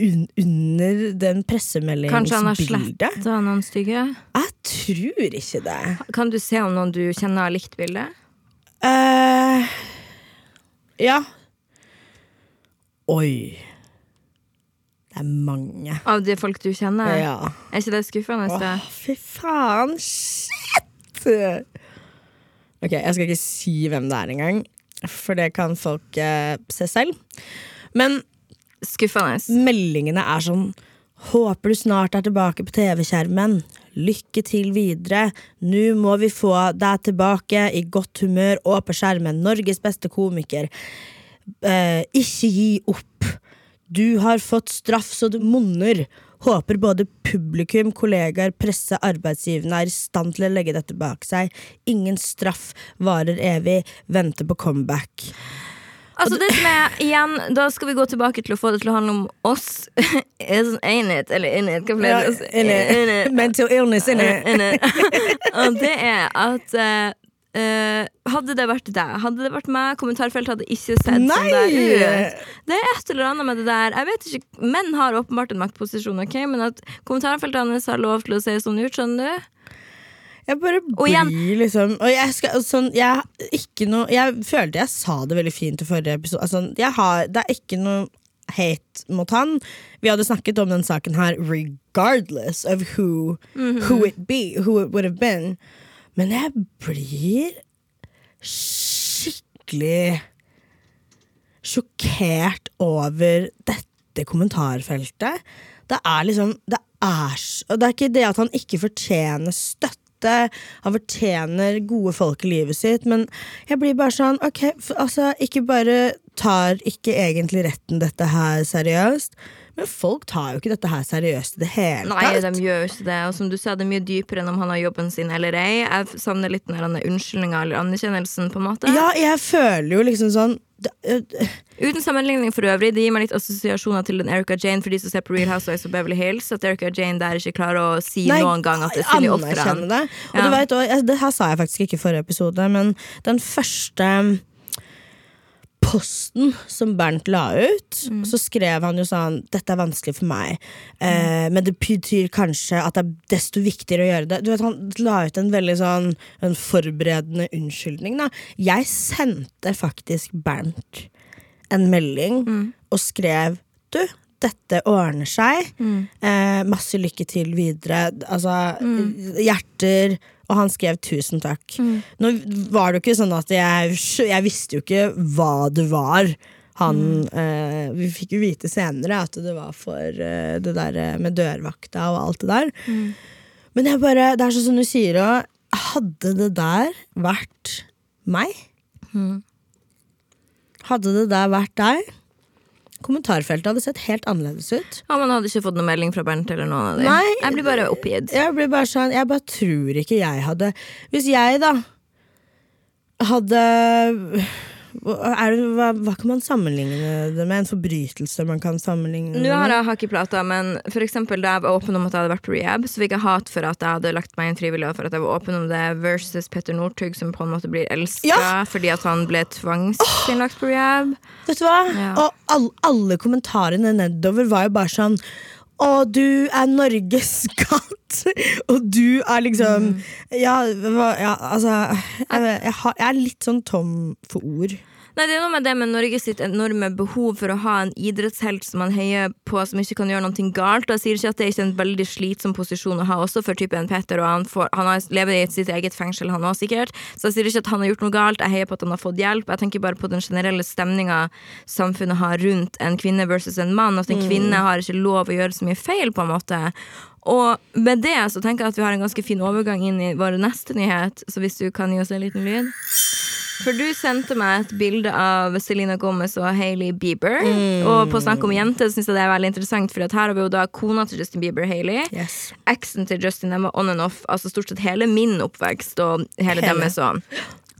un, under den Kanskje han har pressemeldingsbildet. sletta noen stygge? Jeg tror ikke det. Kan du se om noen du kjenner har likt bildet? Uh, ja. Oi. Det er mange. Av de folk du kjenner? Ja. Er ikke det skuffende? Åh, fy faen. Shit! Ok, jeg skal ikke si hvem det er engang, for det kan folk eh, se selv. Men Skuffende. meldingene er sånn Håper du snart er tilbake på TV-skjermen. Lykke til videre. Nå må vi få deg tilbake i godt humør og på skjermen. Norges beste komiker. Eh, ikke gi opp. Du har fått straff så det monner. Håper både publikum, kollegaer, presse, arbeidsgiverne er i stand til å legge dette bak seg. Ingen straff varer evig. Venter på comeback. Altså det som er igjen Da skal vi gå tilbake til å få det til å handle om oss. It? Eller enhet, hva flere Ja. Mental illness it. Og det er at eh, Hadde det vært deg, hadde det vært meg, kommentarfeltet hadde ikke sett sånn der Nei! ut. Det er et eller annet med det der. Jeg vet ikke, Menn har åpenbart en maktposisjon, ok? men at kommentarfeltet hans har lov til å se sånn ut, skjønner du? Jeg bare Og igjen- liksom Og jeg skal sånn Jeg, ikke noe, jeg følte jeg sa det veldig fint i forrige episode. Altså, jeg har, det er ikke noe hate mot han. Vi hadde snakket om den saken her regardless of who, who it be, who it would have been. Men jeg blir skikkelig sjokkert over dette kommentarfeltet. Det er liksom Det er, det er ikke det at han ikke fortjener støtte. Han fortjener gode folk i livet sitt, men jeg blir bare sånn Ok, altså, ikke bare tar ikke egentlig retten dette her seriøst, men folk tar jo ikke dette her seriøst i det hele Nei, tatt. de gjør jo ikke det. Og som du sa, det er mye dypere enn om han har jobben sin eller ei. Jeg savner litt den unnskyldninga eller anerkjennelsen, på en måte. Ja, jeg føler jo liksom sånn Uten sammenligning for øvrig, det gir meg litt assosiasjoner til den Erica Jane for de som ser på Real Housewives og Beverly Hills. At Erica Jane der ikke klarer å si Nei, noen gang at det er i anerkjenne det. Og Ja. du vet, og det her sa jeg faktisk ikke i forrige episode, men den første posten som Bernt la ut, Mm. så skrev han jo sånn Dette er vanskelig for meg, eh, men det betyr kanskje at det er desto viktigere å gjøre det. Du vet, Han la ut en veldig sånn En forberedende unnskyldning. Da. Jeg sendte faktisk Bernt en melding Mm. og skrev Du, dette ordner seg. Mm. Eh, masse lykke til videre. Altså, hjerter Og han skrev 'tusen takk'. Nå var det jo ikke sånn at jeg, jeg visste jo ikke hva det var. Han, eh, vi fikk jo vite senere at det var for eh, det der eh, med dørvakta og alt det der. Men jeg bare, det er sånn som du sier òg, hadde det der vært meg? Hadde det der vært deg? Kommentarfeltet hadde sett helt annerledes ut. Ja, Man hadde ikke fått noen melding fra Bernt eller noen av dem. Nei. Jeg blir bare oppgitt. Jeg blir bare sånn, jeg bare tror ikke jeg hadde Hvis jeg da hadde er det, hva, hva kan man sammenligne det med? En forbrytelse man kan sammenligne det Nå har jeg hakk i plata, men for eksempel da jeg var åpen om at jeg hadde vært på rehab, så fikk jeg hat for at jeg hadde lagt meg inn frivillig, og for at jeg var åpen om det, versus Petter Northug, som på en måte blir elska Ja. fordi at han ble tvangsinnlagt på rehab. Vet du hva? Ja. Og all, alle kommentarene nedover var jo bare sånn å, du er Norges skatt! Og du er liksom Ja, ja altså jeg, jeg, jeg er litt sånn tom for ord. Nei, det er noe med det med Norge sitt enorme behov for å ha en idrettshelt som man heier på, som ikke kan gjøre noe galt. Jeg sier ikke at det er ikke en veldig slitsom posisjon å ha, også for typen Petter. Og han, får, han har, lever i sitt eget fengsel, han òg, sikkert. Så jeg sier ikke at han har gjort noe galt. Jeg heier på at han har fått hjelp. Jeg tenker bare på den generelle stemninga samfunnet har rundt en kvinne versus en mann. At en kvinne har ikke lov å gjøre så mye feil, på en måte. Og med det så tenker jeg at vi har en ganske fin overgang inn i vår neste nyhet. Så hvis du kan gi oss en liten lyd. For du sendte meg et bilde av Selena Gomez og Hailey Bieber. Og på snakk om jenter syns jeg det er veldig interessant, for her har vi jo da kona til Justin Bieber, Hailey. Yes. Eksen til Justin, dem var on and off. Altså Stort sett hele min oppvekst og hele, Hele. deres òg.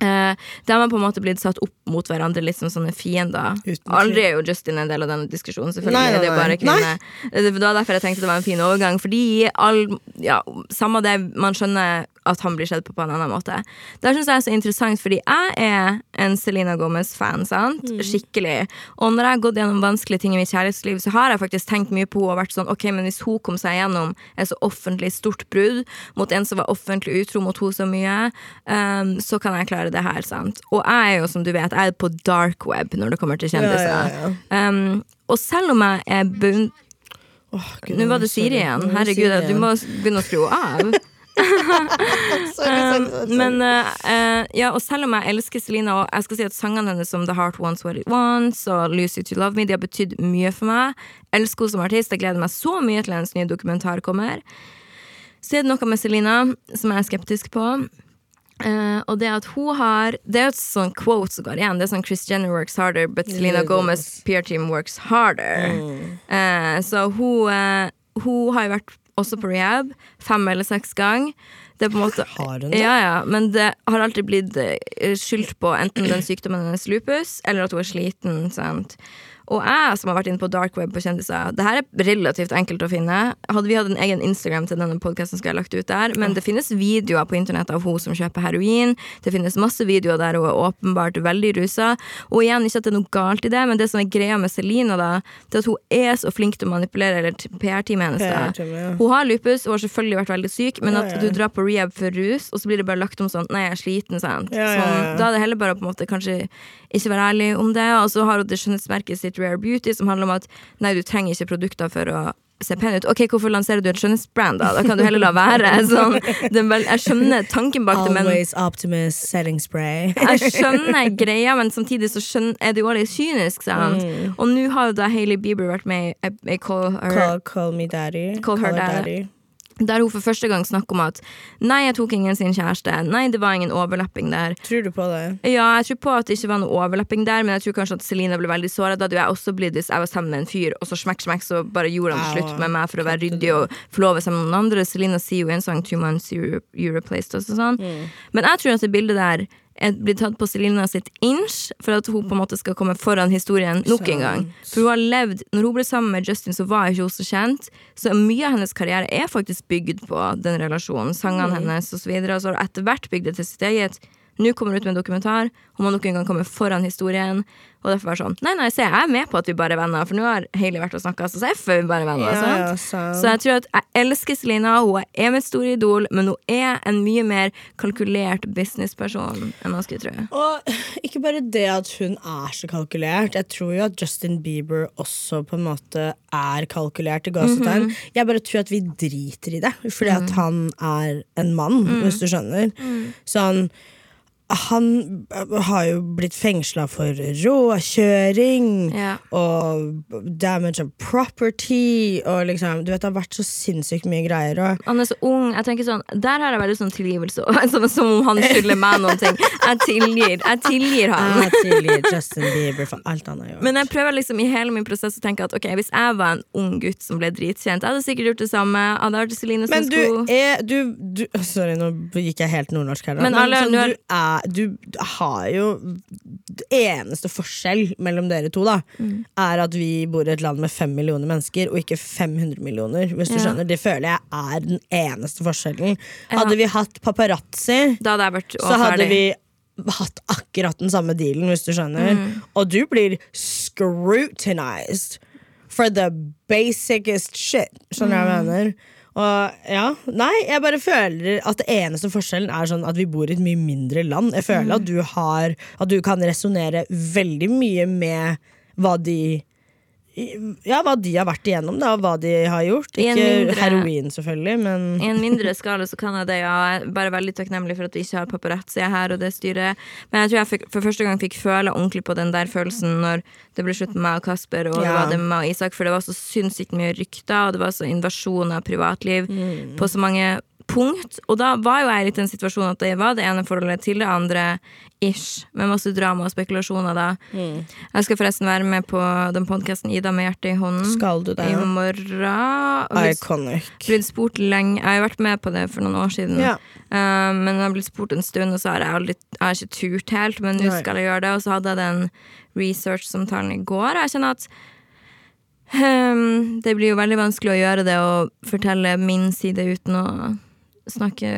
Uh, de har på en måte blitt satt opp mot hverandre litt som sånne fiender. Aldri er jo Justin en del av denne diskusjonen, selvfølgelig. Nei, nei, Det er bare kvinner. kvinne. Det var derfor jeg tenkte det var en fin overgang. Fordi all, ja, samme det man skjønner at han blir sett på på en annen måte. Det syns jeg er så interessant, fordi jeg er en Selena Gomez-fan. sant? Mm. Skikkelig. Og når jeg har gått gjennom vanskelige ting i mitt kjærlighetsliv, så har jeg faktisk tenkt mye på henne og vært sånn Ok, men hvis hun kom seg gjennom et så offentlig stort brudd mot en som var offentlig utro mot henne så mye, um, så kan jeg klare det her, sant. Og jeg er jo, som du vet, jeg er på dark web når det kommer til kjendiser. Ja, ja, Um, og selv om jeg er beund... Oh, Gud, Nå var det. Siri igjen. Herregud, du må begynne å skru av. Sorry, sorry, sorry. Men eh, ja, og selv om jeg elsker Selena, og jeg skal si at sangene hennes som The Heart Wants What It Wants og Lose You To Love Me, de har betydd mye for meg. Elsker henne som artist. Jeg gleder meg så mye til hennes nye dokumentar kommer. Så er det noe med Selena som jeg er skeptisk på. Uh, og det at hun har Det er et sånn quote som går igjen. Det er sånn Chris Jenner works harder, but Selena Gomez's Gomez PR team works harder. Eh, så hun, uh, hun har jo vært også på rehab fem eller seks ganger. Det er på en måte Har hun det? Ja, ja, men det har alltid blitt eh, skyldt på enten den sykdommen hennes lupus, eller at hun er sliten. Sant? Og jeg som har vært inne på dark web på kjendiser, det her er relativt enkelt å finne. Hadde vi hatt en egen Instagram til denne podkasten, skulle jeg lagt ut der. Men det finnes videoer på internett av hun som kjøper heroin. Det finnes masse videoer der hun er åpenbart veldig rusa. Og igjen, ikke at det er noe galt i det, men det som er greia med Selina, da, det er at hun er så flink til å manipulere, eller PR-teamet hennes. PR-teamet, ja. Hun har lupus, hun har selvfølgelig vært veldig syk, men Ja, at ja. du drar på rehab for rus, og så blir det bare lagt om sånn Nei, jeg er sliten, sant. Ja, ja, Sånn, da er det heller bare å på en måte kanskje ikke være ærlig om det. Og så har hun det skjønnhetsmerket sitt Rare Beauty, som handler om at nei, du trenger ikke produkter for å se pen ut. Ok, hvorfor lanserer du et skjønnhetsbrand, da? Da kan du heller la være. Sånn, vel, jeg skjønner tanken bak det, men Always optimist setting spray. jeg skjønner greia, men samtidig så skjønner, er det jo litt kynisk. Sant? Mm. Og nå har jo da Hailey Bieber vært med i i Call Her Call, call me daddy. Call her daddy. Der hun for første gang snakker om at nei, jeg tok ingen sin kjæreste. Nei, det var ingen overlapping der. Tror du på det? Ja, jeg tror på at det ikke var noe overlapping der, men jeg tror kanskje at Selina ble veldig såra. Da hadde jeg også blitt hvis jeg var sammen med en fyr, og så smekk, smekk, så bare gjorde han det slutt med meg for å være ryddig og forlove seg med noen andre. Selina sier jo en sang 'Two months you, you replaced og sånn. Men jeg tror at det bildet der blitt tatt på Selina sitt inch for at hun på en måte skal komme foran historien nok en gang. For hun har levd Når hun ble sammen med Justin, så var ikke hun så kjent. Så mye av hennes karriere er faktisk bygd på den relasjonen. Sangene hennes osv. Og så har hun etter hvert bygd det til sitt eget. Nå kommer hun ut med en dokumentar. Hun må nok en gang komme foran historien. Og derfor var det sånn Nei, nei, se, jeg er med på at vi bare er venner, for nå har Hailey vært og snakka, så jeg føler vi bare er venner. Ja, ja. Så jeg tror at jeg elsker Selena, hun er mitt store idol, men hun er en mye mer kalkulert businessperson enn man skulle tro. Og ikke bare det at hun er så kalkulert. Jeg tror jo at Justin Bieber også på en måte er kalkulert i gåsetegn. Jeg bare tror at vi driter i det, fordi at han er en mann, hvis du skjønner. Sånn han har jo blitt fengsla for råkjøring Ja. og damage of property og liksom Du vet, det har vært så sinnssykt mye greier. Og Han er så ung. Jeg tenker sånn Der har jeg veldig sånn tilgivelse. Som, som om han skylder meg noen ting. Jeg tilgir. Jeg tilgir han. jeg tilgir Justin Bieber for alt han har gjort. Men jeg prøver liksom i hele min prosess å tenke at ok, hvis jeg var en ung gutt som ble dritkjent, jeg hadde sikkert gjort det samme. Jeg Hadde vært Celine som Men du sko. er du, du, Sorry, nå gikk jeg helt nordnorsk her. da. Men alle- sånn, du, er, du har jo eneste forskjell mellom dere to da Mm. er at vi bor i et land med fem millioner mennesker, og ikke 500 millioner. Hvis du Ja. skjønner Det føler jeg er den eneste forskjellen. Hadde vi hatt paparazzi, hadde vært så hadde vi hatt akkurat den samme dealen, hvis du skjønner. Mm. Og du blir scrutinized for the basicest shit. Skjønner du hva jeg Mm. mener? Og ja, nei, jeg bare føler at det eneste forskjellen er sånn at vi bor i et mye mindre land. Jeg føler Mm. at du har At du kan resonnere veldig mye med hva de ja, hva de har vært igjennom, da, og hva de har gjort. Ikke mindre- heroin, selvfølgelig, men I en mindre skala så kan jeg det, ja. Jeg er bare veldig takknemlig for at vi ikke har paparazzi her og det styret. Men jeg tror jeg fikk, for første gang fikk føle ordentlig på den der følelsen når det ble slutt med meg og Kasper og det var det med meg og Isak, for det var så sinnssykt mye rykter, og det var så invasjon av privatliv Mm. på så mange punkt. Og da var jo jeg litt i den situasjonen at det var det ene forholdet til det andre ish, med masse drama og spekulasjoner da. Mm. Jeg skal forresten være med på den podkasten Ida med hjertet i hånden. skal du det? I morgen. Iconic. blitt spurt lenge Jeg har vært med på det for noen år siden. Ja. Eh, men jeg har blitt spurt en stund, og så har jeg, aldri, jeg har ikke turt helt. Men nå skal jeg gjøre det. Og så hadde jeg den research-samtalen i går. Og jeg kjenner at um, det blir jo veldig vanskelig å gjøre det og fortelle min side uten å snakke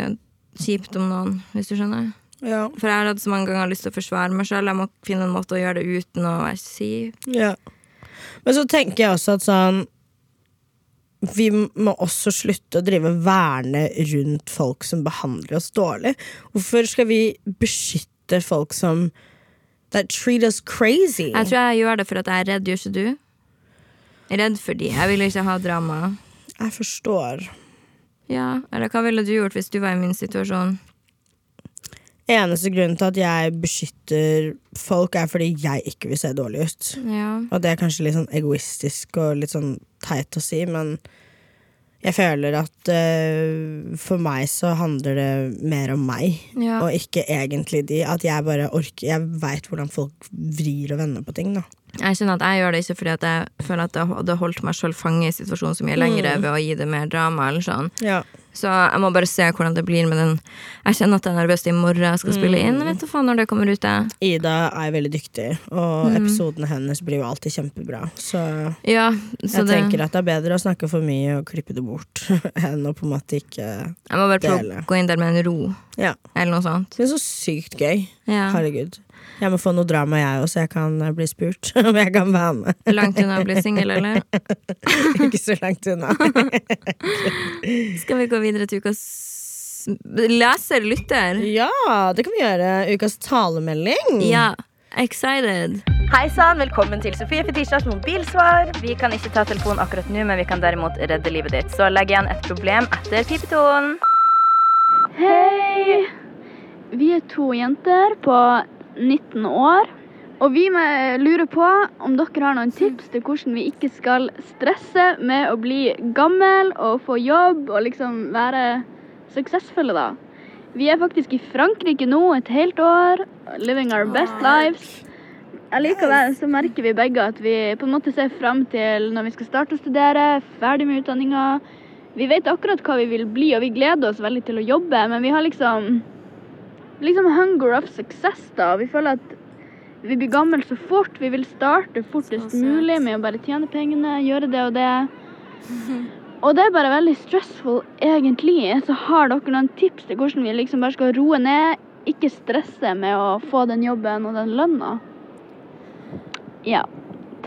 kjipt om noen, hvis du skjønner. Ja. For jeg har hatt så mange ganger lyst til å forsvare meg sjøl. Jeg må finne en måte å gjøre det uten å være kjip. Ja. Men så tenker jeg også at sånn Vi må også slutte å drive verne rundt folk som behandler oss dårlig. Hvorfor skal vi beskytte folk som that treat us crazy? Jeg tror jeg gjør det for at jeg er redd, gjør ikke du? Jeg er redd for de. Jeg vil ikke ha drama. Jeg forstår. Ja, eller hva ville du gjort hvis du var i min situasjon? Eneste grunnen til at jeg beskytter folk, er fordi jeg ikke vil se dårlig ut. Ja. Og det er kanskje litt sånn egoistisk og litt sånn teit å si, men jeg føler at uh, for meg så handler det mer om meg, Ja. og ikke egentlig de. At jeg bare orker Jeg veit hvordan folk vrir og vender på ting, da. Jeg kjenner at jeg gjør det ikke fordi at jeg føler at jeg hadde holdt meg sjøl fange i situasjonen så mye lenger ved å gi det mer drama. eller sånn Ja. Så jeg må bare se hvordan det blir med den. Jeg kjenner at jeg er nervøs i morgen jeg skal spille inn. Vet du faen når det kommer ut. Jeg. Ida er veldig dyktig, og episodene hennes blir jo alltid kjempebra. Så Ja, så jeg det, tenker at det er bedre å snakke for mye og klippe det bort, enn å på en måte ikke dele. jeg må bare dele. gå inn der med en ro, Ja. eller noe sånt. Det er så sykt gøy. Ja. Herregud. Jeg må få noe drama, jeg òg, så jeg kan eh, bli spurt om jeg kan være med. Langt unna å bli singel, eller? ikke så langt unna. Skal vi gå videre til ukas leser, lytter? Ja, det kan vi gjøre. Ukas talemelding. Ja. Excited. Hei sann, velkommen til Sofie Fetisjas mobilsvar. Vi kan ikke ta telefonen akkurat nå, men vi kan derimot redde livet ditt. Så legg igjen et problem etter pipetonen. Hei! Vi er to jenter på 19 år. Og vi lurer på om dere har noen tips til hvordan vi ikke skal stresse med å bli gammel og få jobb og liksom være suksessfulle, da. Vi er faktisk i Frankrike nå et helt år. Living our best lives. Allikevel så merker vi begge at vi på en måte ser fram til når vi skal starte å studere, ferdig med utdanninga. Vi vet akkurat hva vi vil bli, og vi gleder oss veldig til å jobbe, men vi har liksom liksom hunger of success, da. Vi føler at vi blir gamle så fort. Vi vil starte fortest mulig med å bare tjene pengene, gjøre det og det. Og det er bare veldig stressful, egentlig. Så har dere noen tips til hvordan vi liksom bare skal roe ned, ikke stresse med å få den jobben og den lønna. Ja.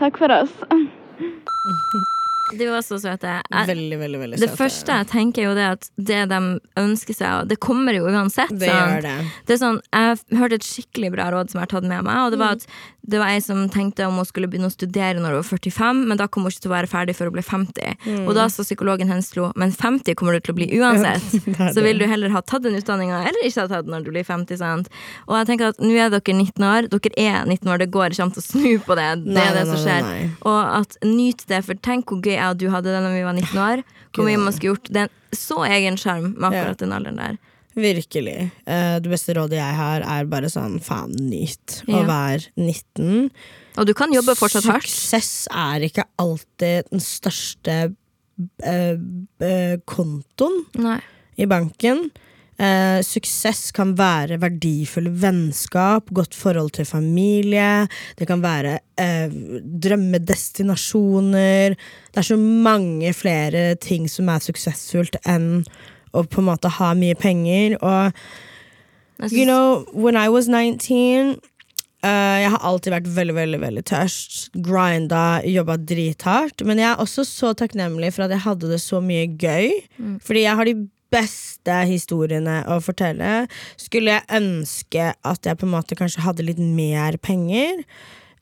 Takk for oss. Du var så søte. Jeg, Veldig, veldig, veldig det søte. første jeg tenker, er jo det at det de ønsker seg, det kommer jo uansett. Det sant? gjør det. Det er sånn, Jeg hørte et skikkelig bra råd som jeg har tatt med meg. Og det var Mm. at det var ei som tenkte om hun skulle begynne å studere når hun var 45, men da kom hun ikke til å være ferdig før hun ble 50. Mm. Og da sa psykologen hennes slo, men 50 kommer du til å bli uansett. er Så vil du heller ha tatt den utdanninga eller ikke ha tatt den når du blir 50. sant? Og jeg tenker at nå er dere 19 år, dere er 19 år, det går ikke an til å snu på det. Det Nei, er det som som nei, skjer. nei. Og at nyt det, for tenk hvor gøy jeg og du hadde det når vi var 19 år. Hvor mye man skulle gjort. Det er en så egen sjarm med akkurat den alderen der. Virkelig. Eh, det beste rådet jeg har, er bare sånn faen, nyt Ja. å være 19. Og du kan jobbe fortsatt hardt. Suksess er ikke alltid den største eh, eh, kontoen Nei. i banken. Eh, suksess kan være verdifulle vennskap, godt forhold til familie. Det kan være eh, drømmedestinasjoner. Det er så mange flere ting som er suksessfullt enn å på en måte ha mye penger. Og You know, when I was 19 Uh, Jeg har alltid vært veldig, veldig veldig tørst. Grinda, jobba drithardt. Men jeg er også så takknemlig for at jeg hadde det så mye gøy. Fordi jeg har de beste historiene å fortelle. Skulle jeg ønske at jeg på en måte kanskje hadde litt mer penger?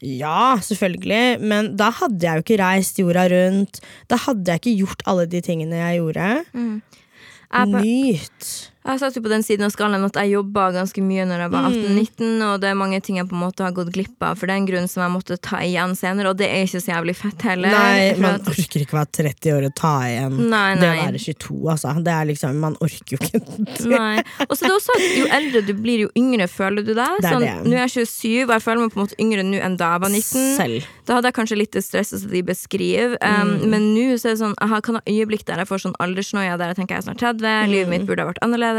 Ja, selvfølgelig, men da hadde jeg jo ikke reist jorda rundt. Da hadde jeg ikke gjort alle de tingene jeg gjorde. Jeg, Nyt. Jeg satt jo på den siden av skalaen at jeg jobba ganske mye når jeg var Mm. 18-19, og det er mange ting jeg på en måte har gått glipp av for den grunn som jeg måtte ta igjen senere, og det er ikke så jævlig fett heller. Nei, man at- orker ikke å være 30 år og ta igjen Nei, det å nei. være 22, altså. Det er liksom, man orker jo ikke. Nei. Og så er det også at jo eldre du blir, jo yngre føler du deg. Det er Sånn, nå er jeg 27, og jeg føler meg på en måte yngre nå enn da jeg var 19. Selv. Da hadde jeg kanskje litt det stresset som de beskriver, um, Mm. men nå så er det sånn jeg kan ha øyeblikk der jeg får sånn aldersnoia der jeg tenker jeg er snart 30, livet Mm. mitt burde ha vært annerledes.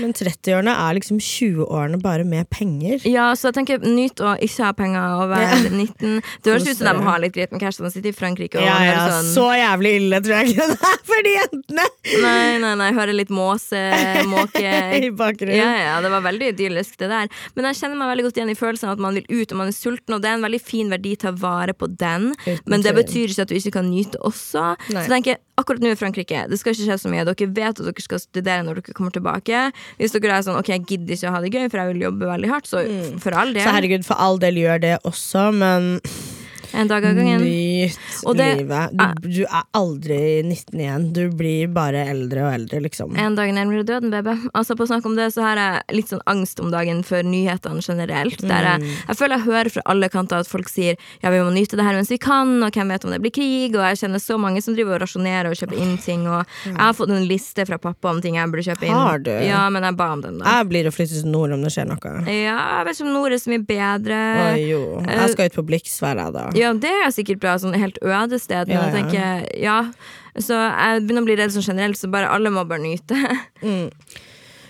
Men 30-årene er liksom 20-årene bare med penger. Ja, så jeg tenker nyt å ikke ha penger og være Ja. 19. Det høres ut som de har litt greit med cash, de sitter i Frankrike og Ja, ja, sånn Så jævlig ille tror jeg ikke det er for de jentene! Nei, nei, nei, hører litt måse, måke I bakgrunnen. Ja, ja, det var veldig idyllisk det der. Men jeg kjenner meg veldig godt igjen i følelsen av at man vil ut og man er sulten, og det er en veldig fin verdi å vare på den. Uten Men det betyr ikke at du ikke kan nyte også. Nei. Så tenker jeg, akkurat nå i Frankrike, det skal ikke skje så mye. Dere vet at dere skal studere når dere kommer tilbake. Hvis dere er sånn ok, jeg gidder ikke å ha det gøy, for jeg vil jobbe veldig hardt, så mm. for all del. Så herregud, for all del gjør det også, men En dag av gangen. nyt det- livet. Du, du er aldri 19 igjen. Du blir bare eldre og eldre, liksom. En dag nærmere døden, baby. Altså På snakk om det, så har jeg litt sånn angst om dagen for nyhetene generelt. Der jeg, Mm. jeg føler jeg hører fra alle kanter at folk sier ja, vi må nyte det her mens vi kan, og hvem vet om det blir krig, og jeg kjenner så mange som driver og rasjonerer og kjøper inn ting, og jeg har fått en liste fra pappa om ting jeg burde kjøpe inn. Har du? Ja, men jeg ba om den, da. Jeg blir å flytte til nord om det skjer noe. Ja, jeg vet ikke om nord er så mye bedre. Å, jo. eh, Jeg skal ut på Blix hver dag, da. Ja, det er sikkert bra, sånn helt øde sted, men Ja, jeg ja. tenker ja. Så jeg begynner å bli redd sånn generelt, så bare alle må bare nyte.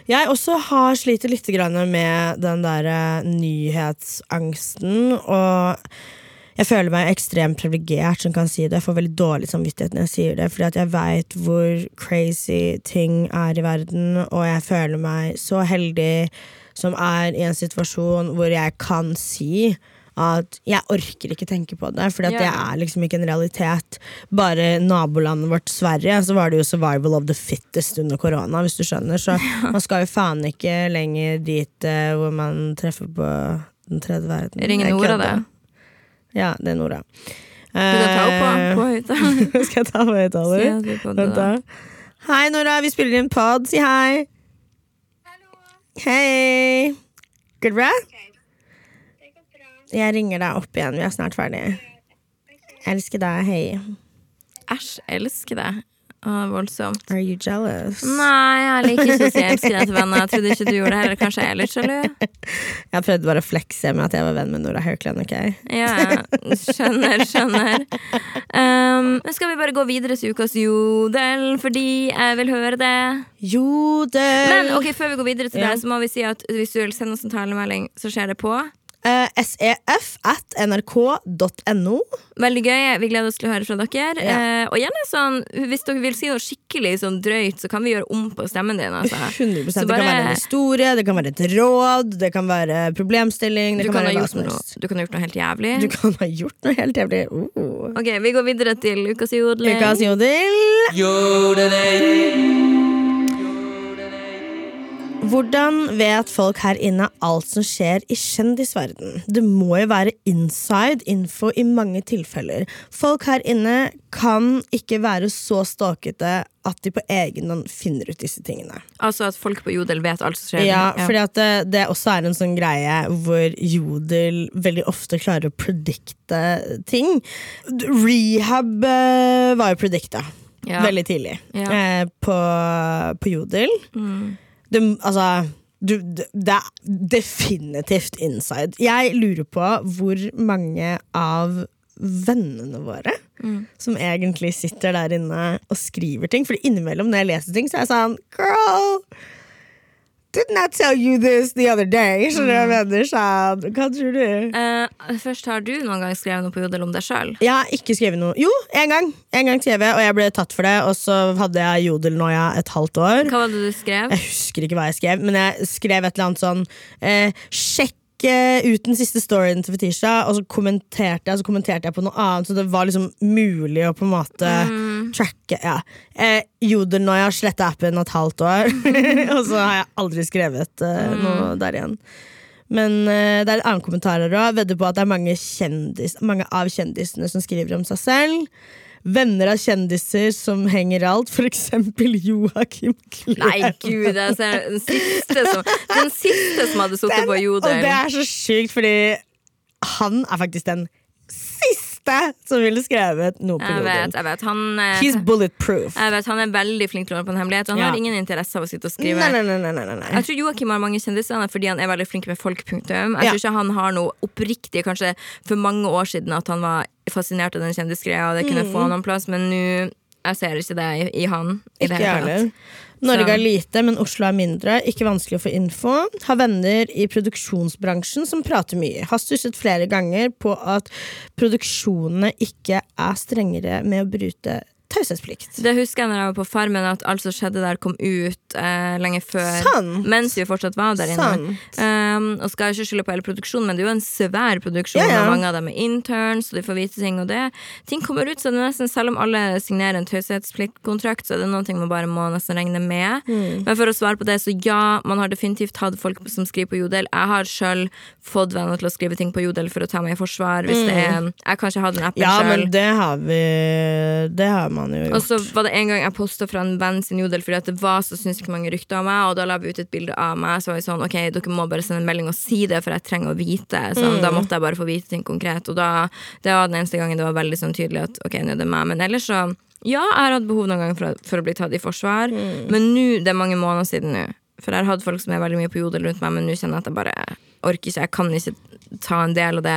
Jeg også har slitt litt med den der eh, nyhetsangsten, og jeg føler meg ekstremt privilegert som kan si det. Jeg får veldig dårlig samvittighet når jeg sier det, fordi jeg veit hvor crazy ting er i verden, og jeg føler meg så heldig som er i en situasjon hvor jeg kan si at jeg orker ikke tenke på det, for Ja. det er liksom ikke en realitet. Bare nabolandet vårt Sverige, så var det jo survival of the fittest under korona, hvis du skjønner. Så man skal jo faen ikke lenger dit uh, hvor man treffer på den tredje verden. Ringer Nora, det. Ja, det er Nora. Du kan ta opp på, Eh, på høyttaler. Skal jeg ta på høyttaler? Vent, da. Hei, Nora. Vi spiller inn pod. Si hei. Hallo. Hei. Går det bra? Jeg ringer deg opp igjen. Vi er snart ferdig. Elsker deg. Hei. Æsj, elsker deg. Å, voldsomt. Are you jealous? Nei, jeg liker ikke å si jeg elsker deg til venner. Jeg trodde ikke du gjorde det heller. Kanskje jeg er litt sjalu? Jeg prøvde bare å flekse med at jeg var venn med Nora Haukeland. ok? Ja, skjønner, skjønner. Um, skal vi bare gå videre til ukas jodel, fordi jeg vil høre det? Jodel. Men ok, før vi går videre til det, så må vi si at hvis du vil sende oss en talemelding, så skjer det på sef at nrk.no. Veldig gøy. Vi gleder oss til å høre fra dere. Ja. Eh, og gjerne sånn, hvis dere vil si noe skikkelig sånn drøyt, så kan vi gjøre om på stemmen din. Altså. 100 Så Det kan være en historie, det kan være et råd, det kan være problemstilling. Det Du kan, være noe, du kan ha gjort noe helt jævlig. Du kan ha gjort noe helt jævlig. Oh. Ok, Vi går videre til ukas jodel. Ukas jodel. Hvordan vet folk her inne alt som skjer i kjendisverden? Det må jo være inside info i mange tilfeller. Folk her inne kan ikke være så stalkete at de på egen hånd finner ut disse tingene. Altså at folk på Jodel vet alt som skjer. Ja, fordi at det, det også er en sånn greie hvor Jodel veldig ofte klarer å predikte ting. Rehab eh, var jo predikta Ja. veldig tidlig Ja. eh, på, på Jodel. Det, altså du, det, det er definitivt inside. Jeg lurer på hvor mange av vennene våre som egentlig sitter der inne og skriver ting. For innimellom når jeg leser ting, så er jeg sånn Girl! Didn't I tell you this the other day? Skjønner du hva jeg mener? Sånn, Hva tror du? Eh, først, har du noen gang skrevet noe på Jodel om deg sjøl? Jeg har ikke skrevet noe. Jo, en gang. En gang skrev jeg, og jeg ble tatt for det. Og så hadde jeg jodelnoia et halvt år. Hva var det du skrev? Jeg husker ikke hva jeg skrev, men jeg skrev et eller annet sånn eh, Sjekk ut den siste storyen til Fetisha, og så kommenterte jeg Så kommenterte jeg på noe annet, så det var liksom mulig å på en måte tracke. Ja. Eh, Jodelnoia sletta appen et halvt år, og så har jeg aldri skrevet eh, noe der igjen. Men eh, det er en annen kommentar her òg. Vedder på at det er mange, kjendis, mange av kjendisene som skriver om seg selv. Venner av kjendiser som henger alt, eksempel Joakim Klev. Nei, gud, det er den siste som, den siste som hadde sittet på Og Jodel. det er så sykt, fordi han er faktisk den siste som ville skrevet noe på Jeg jeg vet. Han, eh, He's bulletproof. jeg vet, han er veldig flink til å holde på en hemmelighet. Han Ja. har ingen interesse av å sitte og skrive. Nei, nei, nei. Jeg tror Joakim har mange kjendiser fordi han er veldig flink med folk. Jeg Ja. tror ikke han har noe oppriktig, kanskje for mange år siden, at han var fascinert av den kjendisgreia, det kunne Mm. få noen plass, men nå jeg ser ikke det i, i han. I det Ikke hele tatt. Norge er lite, men Oslo er mindre. Ikke vanskelig å få info. Har venner i produksjonsbransjen som prater mye. Har stusset flere ganger på at produksjonene ikke er strengere med å bryte taushetsplikt. Det husker jeg når jeg var på Farmen, at alt som skjedde der, kom ut eh, lenge før. Sant. Mens vi fortsatt var der inne. Um, og skal jeg ikke skylde på hele produksjonen, men det er jo en svær produksjon, Ja, ja. og mange av dem er interns, og de får vite ting, og det Ting kommer ut, så det er nesten, selv om alle signerer en taushetspliktkontrakt, så er det noen ting man bare må nesten regne med. Mm. Men for å svare på det, så ja, man har definitivt hatt folk som skriver på Jodel. Jeg har sjøl fått venner til å skrive ting på Jodel for å ta meg i forsvar, hvis det er Jeg kanskje har den appen Mm. Ja, sjøl. men det har vi Det har man jo Og så var det en gang jeg posta fra en venn sin jodel fordi at det var så sinnssykt mange rykter om meg, og da la vi ut et bilde av meg. Så var jeg sånn, ok, dere må bare sende en melding og si det, for jeg trenger å vite. Så Da måtte jeg bare få vite ting konkret. Og da, det var den eneste gangen det var veldig sånn tydelig at ok, nå er det meg. Men ellers så Ja, jeg har hatt behov noen ganger for, for å bli tatt i forsvar, men nå, det er mange måneder siden nå. For jeg har hatt folk som er veldig mye på jodel rundt meg, men nå kjenner jeg at jeg bare orker ikke. Jeg kan ikke ta en del av det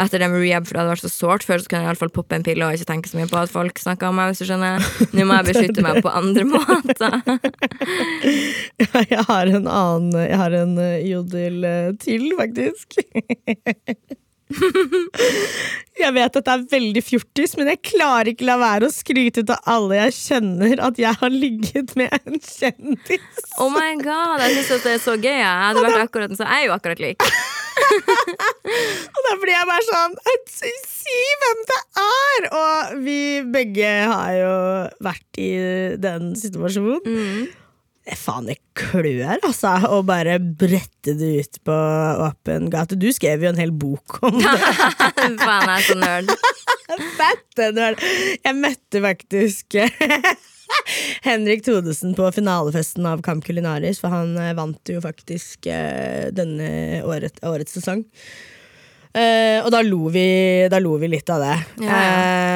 etter det med rehab, for det hadde vært så sårt. Før så kunne jeg iallfall poppe en pille og ikke tenke så mye på at folk snakka om meg, hvis du skjønner. Nå må jeg beskytte meg på andre måter. Jeg har en annen Jeg har en eh, jodel eh, til, faktisk. Jeg vet at det er veldig fjortis, men jeg klarer ikke la være å skryte av alle jeg kjenner at jeg har ligget med en kjendis. Oh my god, jeg syns det er så gøy. Jeg hadde vært akkurat så jeg er jo akkurat lik. Og da blir jeg bare sånn Si hvem det er! Og vi begge har jo vært i den situasjonen. Det faen, det klør, altså, å bare brette det ut på åpen gate. Du skrev jo en hel bok om det. Faen, jeg er så nerd. Fette nerd. Jeg møtte faktisk Henrik Thodesen på finalefesten av Camp Culinaris, for han eh, vant jo faktisk eh, denne året, årets sesong. Eh, og da lo, vi, da lo vi litt av det. Ja, ja.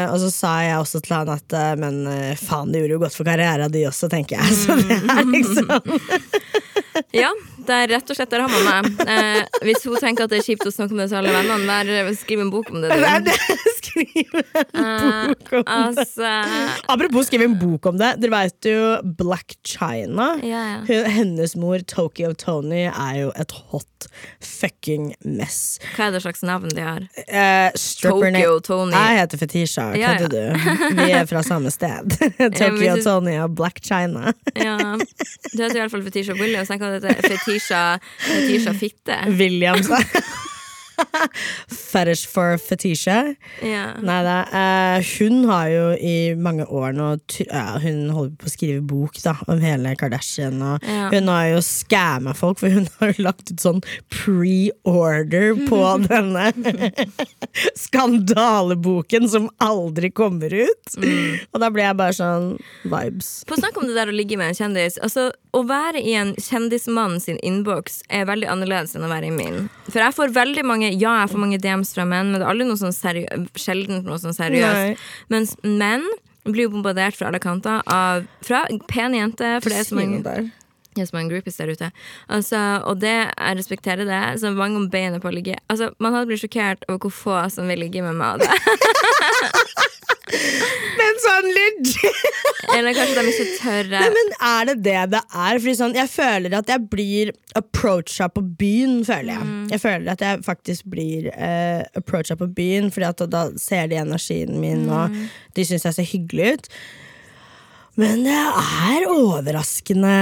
Eh, og så sa jeg også til han at uh, men faen, det gjorde jo godt for karriera di også, tenker jeg. Så det er liksom Ja, det er rett og slett der har man meg. Hvis hun tenker at det er kjipt å snakke om det til alle vennene, skriv en bok om det. Du. det. Skrive en Eh, bok om det. altså Apropos skrive en bok om det. Dere vet jo Black China. Ja, ja. Hun, hennes mor, Tokyo Tony, er jo et hot fucking mess. Hva er det slags navn de har? Eh, Tokyo Tony. Jeg heter Fetisha. Hva heter du? Vi er fra samme sted. Tokyo du- Tony og Black China. Ja, Du heter iallfall Fetisha Williams. Kan hete Fetisha, Fetisha Fitte. Williams. Fetish for Fetisha. Ja. Nei da. Eh, hun har jo i mange år nå ja, Hun holder på å skrive bok da om hele Kardashian. Og Ja. Hun har jo scamma folk, for hun har jo lagt ut sånn pre-order på denne skandaleboken som aldri kommer ut. Mm. Og da ble jeg bare sånn vibes. På snakk om det der å ligge med en kjendis. Altså, Å være i en kjendismann sin innboks er veldig annerledes enn å være i min. For jeg får veldig mange Ja, jeg får mange DMs fra menn, men det er aldri noe sånn seriø sjelden noe sånn seriøst. Mens menn blir jo bombardert fra alle kanter av Fra pene jenter, for det er så mange der. Mange groupies der ute. Altså, og det, jeg respekterer det. Så mange om beinet på å ligge Altså, Man hadde blitt sjokkert over hvor få som vil ligge med meg. av det. Men sånn legit! Eller kanskje de ikke tør. Nei, men er det det det er? Fordi sånn, jeg føler at jeg blir approacha på byen, føler jeg. Mm. Jeg føler at jeg faktisk blir uh, approacha på byen, Fordi at da ser de energien min, og Mm. de syns jeg ser hyggelig ut. Men det er overraskende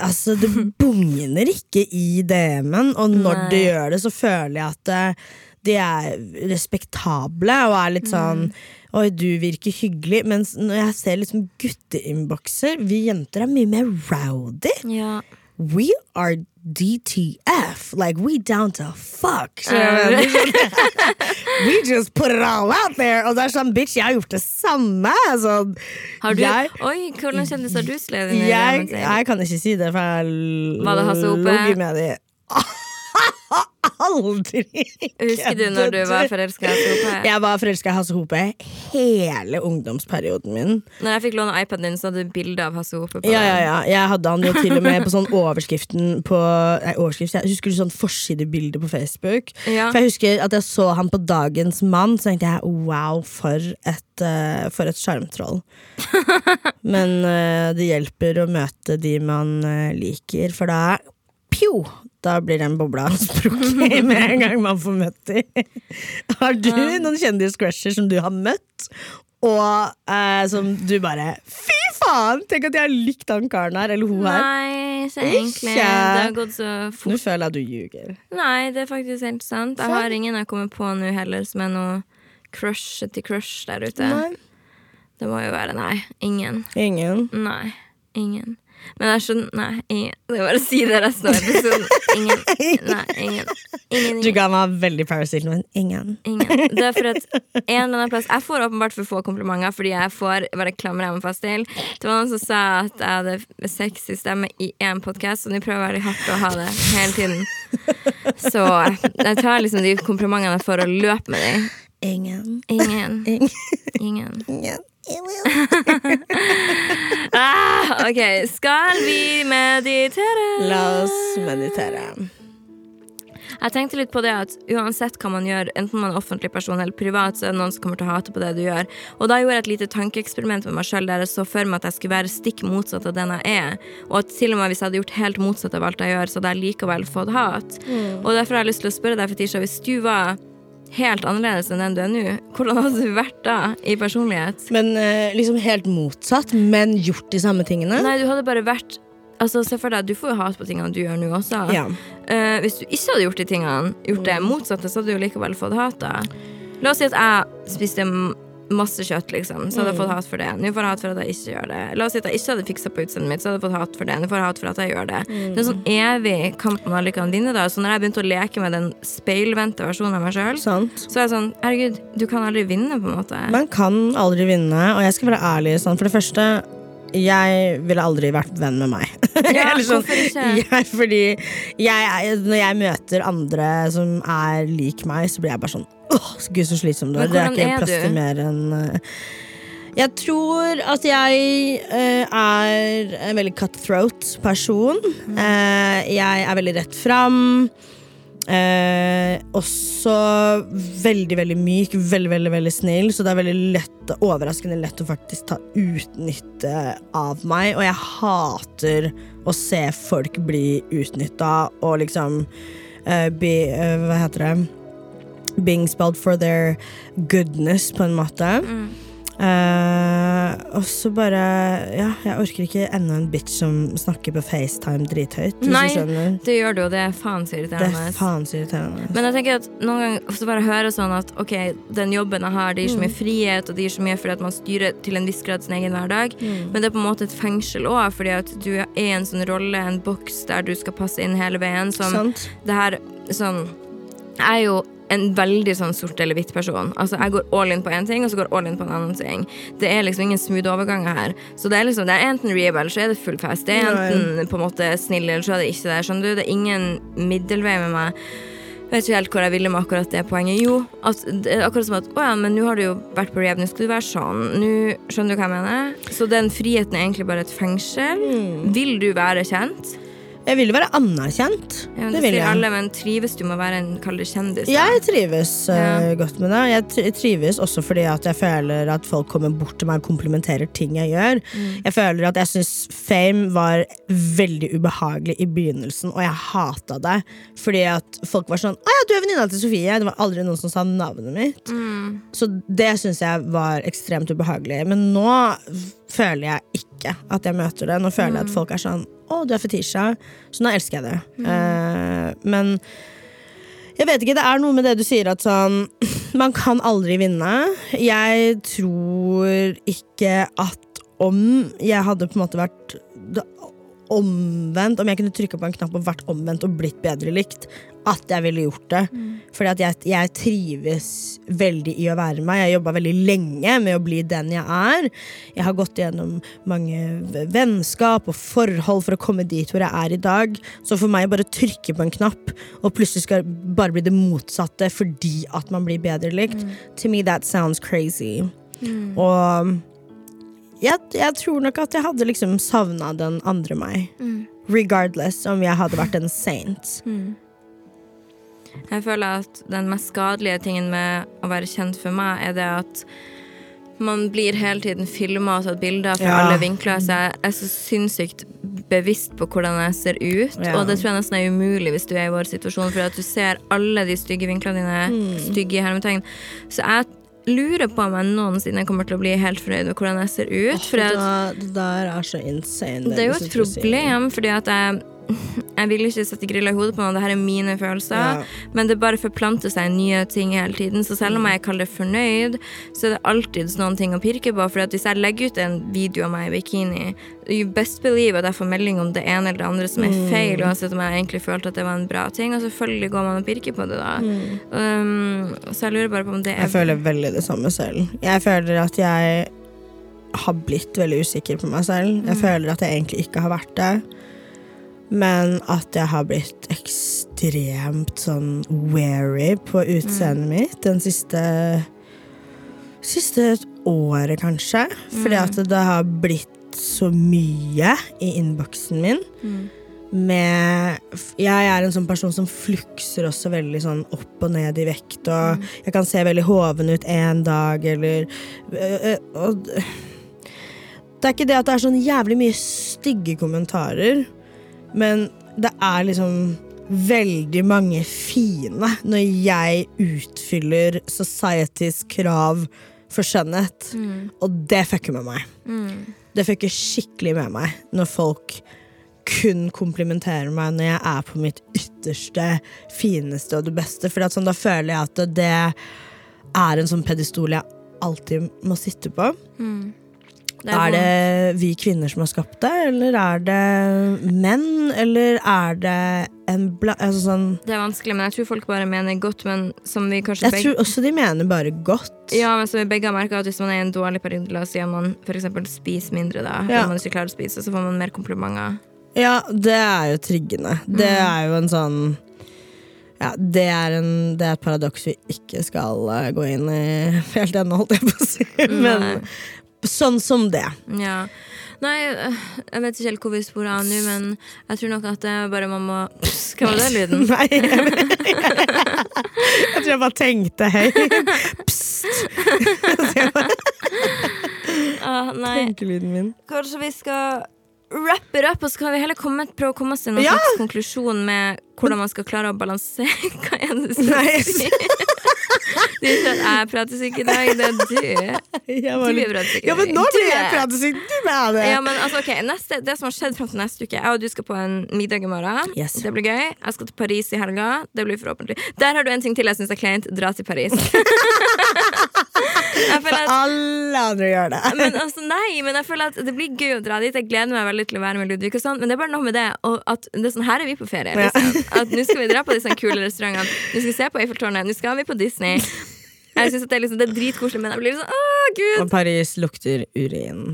Altså, det bugner ikke i DM-en, og når det gjør det, så føler jeg at eh, de er respektable og er litt sånn Oi, du virker hyggelig. Mens når jeg ser liksom gutteinnbokser, vi jenter er mye mer rowdy. Ja. We are DTF. Like, we down to fuck. Skjønner we just put it all out there. Og det er sånn, bitch, jeg har gjort det samme. Sånn, Har du jeg, Oi, hvordan kjennes har du inn jeg, jeg kan ikke si det, for jeg Var det Hasse Hope? Aldri! Husker du når du var forelska i Hasse Hope? Jeg var forelska i Hasse Hope hele ungdomsperioden min. Når jeg fikk låne iPaden din, så hadde du bilde av Hasse Hope på Ja, ja, ja. Jeg hadde han jo til og med på sånn overskriften på Nei, overskrift, jeg husker du sånn forsidebilde på Facebook? Ja. For jeg husker at jeg så han på Dagens Mann, så tenkte jeg wow, for et uh, For et sjarmtroll. Men uh, det hjelper å møte de man uh, liker, for da Pjo! Da blir den bobla sprukket med en gang man får møtt dem. Har du noen kjendiscrusher som du har møtt, og eh, som du bare Fy faen! Tenk at jeg har likt han karen her, eller hun her. Nei, så egentlig. Ikke. Det har gått så fort. Nå føler jeg at du ljuger. Nei, det er faktisk helt sant. Jeg har ingen jeg kommer på nå heller som er noe crush til crush der ute. Nei. Det må jo være nei. Ingen. Ingen. Nei. Ingen. Men jeg skjønner Nei, ingen. Det er bare å si det resten av episoden. Ingen. Nei, ingen. Ingen, Du ga meg veldig Paris Hilton, men ingen. ingen. Det er for at en eller annen plass Jeg får åpenbart for få komplimenter fordi jeg får bare klamrer jeg meg fast til. Det var noen som sa at jeg hadde sexy stemme i én podkast, og de prøver veldig hardt å ha det hele tiden. Så jeg tar liksom de komplimentene jeg får, og løper med dem. Ingen. Ingen. Ingen. Ingen. Ingen. Ah, ok, skal vi meditere? La oss meditere. Jeg tenkte litt på det at uansett hva man gjør, enten man er offentlig person eller privat, så er det noen som kommer til å hate på det du gjør. Og da gjorde jeg et lite tankeeksperiment med meg sjøl der jeg så for meg at jeg skulle være stikk motsatt av den jeg er. Og at til og med hvis jeg hadde gjort helt motsatt av alt jeg gjør, så hadde jeg likevel fått hat. Og derfor har jeg lyst til å spørre deg, Fetisha, hvis du var helt annerledes enn den du er nå, hvordan hadde du vært da i personlighet? Men eh, liksom helt motsatt, men gjort de samme tingene. Nei, du hadde bare vært Altså, Se for deg, Du får jo hat på tingene du gjør nå også. Ja. Uh, hvis du ikke hadde gjort de tingene, gjort det motsatte, så hadde du jo likevel fått hat. da La oss si at jeg spiste masse kjøtt, liksom. Så hadde jeg fått hat for det. Nå får jeg hat for at jeg ikke gjør det. La oss si at jeg ikke hadde fiksa på utseendet mitt, så hadde jeg fått hat for det. Nå får jeg hat for at jeg gjør det. Det er en sånn evig kamp man aldri kan vinne. da Så når jeg begynte å leke med den speilvendte versjonen av meg sjøl, så er jeg sånn Herregud, du kan aldri vinne, på en måte. Man kan aldri vinne, og jeg skal være ærlig. Sånn. For det første, jeg ville aldri vært venn med meg. Ja, sånn, hvorfor ikke? Jeg, fordi jeg, når jeg møter andre som er lik meg, så blir jeg bare sånn Åh, gud, så slitsom du er. Det er ikke er plass til mer enn eh, Jeg tror at jeg eh, er en veldig cutthroat person. Mm. Eh, jeg er veldig rett fram. Eh, også veldig, veldig myk, veldig, veldig, veldig snill, så det er veldig lett, overraskende lett å faktisk ta utnytte av meg. Og jeg hater å se folk bli utnytta og liksom eh, be, eh, Hva heter det? Being spelled for their goodness, på en måte. Eh, og så bare Ja, jeg orker ikke enda en bitch som snakker på FaceTime drithøyt. Nei, det gjør du, og det er faen så Det irriterende. er. Men jeg tenker at noen ganger så bare høre sånn at ok, den jobben jeg har, det gir så Mm. mye frihet, og det gir så mye fordi at man styrer til en viss grad sin egen hverdag. Mm. Men det er på en måte et fengsel òg, fordi at du er i en sånn rolle, en boks der du skal passe inn hele veien. Som Sant? det her sånn Jeg er jo en veldig sånn sort eller hvitt person. Altså Jeg går all in på én ting, og så går all in på en annen ting. Det er liksom ingen smooth overganger her. Så det er liksom Det er enten rehab, eller så er det full fest. Det er enten på en måte snill, eller så er det ikke det. Skjønner du? Det er ingen middelvei med meg. Jeg Vet ikke helt hvor jeg ville med akkurat det poenget. Jo, at det akkurat som at å ja, men nå har du jo vært på rehab, nå skal du være sånn. Nå Skjønner du hva jeg mener? Så den friheten er egentlig bare et fengsel. Mm. Vil du være kjent? Jeg vil jo være anerkjent. Ja, det det vil jeg. alle, men trives du med å være en kjendis? da? Jeg trives eh, Ja. godt med det. Jeg trives også fordi at jeg føler at folk kommer bort til meg og komplimenterer ting jeg gjør. Mm. Jeg føler at jeg syns fame var veldig ubehagelig i begynnelsen, og jeg hata det. Fordi at folk var sånn 'Å ja, du er venninna til Sofie'. Det var aldri noen som sa navnet mitt. Mm. Så det syns jeg var ekstremt ubehagelig. Men nå føler jeg ikke at jeg møter det. Nå føler jeg at folk er sånn 'Å, du er Fetisha'. Så nå elsker jeg det. Eh, men jeg vet ikke, det er noe med det du sier at sånn Man kan aldri vinne. Jeg tror ikke at om jeg hadde på en måte vært omvendt, om jeg kunne trykka på en knapp og vært omvendt og blitt bedre likt, at jeg ville gjort det. Fordi at jeg, jeg trives veldig i å være meg. Jeg jobba veldig lenge med å bli den jeg er. Jeg har gått gjennom mange vennskap og forhold for å komme dit hvor jeg er i dag. Så for meg å bare trykke på en knapp, og plutselig skal bare bli det motsatte fordi at man blir bedre likt, to me that sounds crazy. Og jeg, jeg tror nok at jeg hadde liksom savna den andre meg. Regardless om jeg hadde vært en saint. Jeg føler at den mest skadelige tingen med å være kjent for meg, er det at man blir hele tiden filma og tatt bilder fra Ja. alle vinkler. Så jeg er så sinnssykt bevisst på hvordan jeg ser ut. Ja. Og det tror jeg nesten er umulig hvis du er i vår situasjon, for at du ser alle de stygge vinklene dine. Mm. Stygge hermetegn. Så jeg lurer på om jeg noensinne kommer til å bli helt fornøyd med hvordan jeg ser ut. at det, det der er så insane. det er jo et problem, fordi at jeg jeg vil ikke sette grilla i hodet på noe, det her er mine følelser. Ja. Men det bare forplanter seg nye ting hele tiden. Så selv om jeg kaller det fornøyd, så er det alltid noen ting å pirke på. For hvis jeg legger ut en video av meg i bikini, you best believe at jeg får melding om det ene eller det andre som er Mm. feil, uansett om jeg egentlig følte at det var en bra ting. Og selvfølgelig går man og pirker på det da. Um, så jeg lurer bare på om det er Mm. Jeg føler veldig det samme selv. Jeg føler at jeg har blitt veldig usikker på meg selv. Jeg føler at jeg egentlig ikke har vært det. Men at jeg har blitt ekstremt sånn wary på utseendet mitt den siste Siste året, kanskje. Fordi at det har blitt så mye i innboksen min. Med Jeg er en sånn person som flukser også veldig sånn opp og ned i vekt. Og jeg kan se veldig hoven ut en dag, eller og, Det er ikke det at det er sånn jævlig mye stygge kommentarer, men det er liksom veldig mange fine når jeg utfyller societys krav for skjønnhet. Og det fucker med meg. Det fucker skikkelig med meg når folk kun komplimenterer meg når jeg er på mitt ytterste, fineste og det beste. For sånn, da føler jeg at det er en sånn pedestol jeg alltid må sitte på. Det Er det vi kvinner som har skapt det, eller er det menn, eller er det en bla... Altså sånn Det er vanskelig, men jeg tror folk bare mener godt. Men som vi kanskje Jeg begge tror også de mener bare godt. Ja, men som vi begge har merket at Hvis man er i en dårlig periode, la oss si at man eksempel spiser mindre, da, Ja. man ikke klarer å spise, så får man mer komplimenter. Ja, det er jo triggende. Det Mm. er jo en sånn ja, det er, en, det er et paradoks vi ikke skal eh, gå inn i helt ennå, holdt jeg på å si. Men sånn som det. Ja. Nei, øh, jeg vet ikke helt hvor vi sporer av nå, men jeg tror nok at det er bare man må Hva var den lyden? Nei, jeg, jeg tror jeg bare tenkte høyt. Psst. Ah, Tenkelyden min. kanskje vi skal wrap it up, og så kan vi heller komme, prøve å komme oss til noen Ja! slags konklusjon med hvordan man skal klare å balansere Hva er det du skal si? Det skjønner, jeg prater syk i dag, det er du. Du er pratesyk i Ja, men nå blir jeg pratesyk. Du med det. Ja, men altså, ok, neste, Det som har skjedd fram til neste uke Jeg og du skal på en middag i morgen. Yes. Det blir gøy. Jeg skal til Paris i helga. Det blir forhåpentlig Der har du en ting til jeg syns er kleint. Dra til Paris. føler at Alle andre gjør det. men altså, nei, men jeg føler at det blir gøy å dra dit. Jeg gleder meg veldig til å være med Ludvig. og sånn Men det er bare noe med det og at det er sånn, Her er vi på ferie. Liksom. At Nå skal vi dra på disse kule restaurantene. Nå skal vi se på Eiffeltårnet. Nå skal vi på Disney. Jeg synes at det, er liksom, det er dritkoselig, men jeg blir sånn Å, gud! Og Paris lukter urin.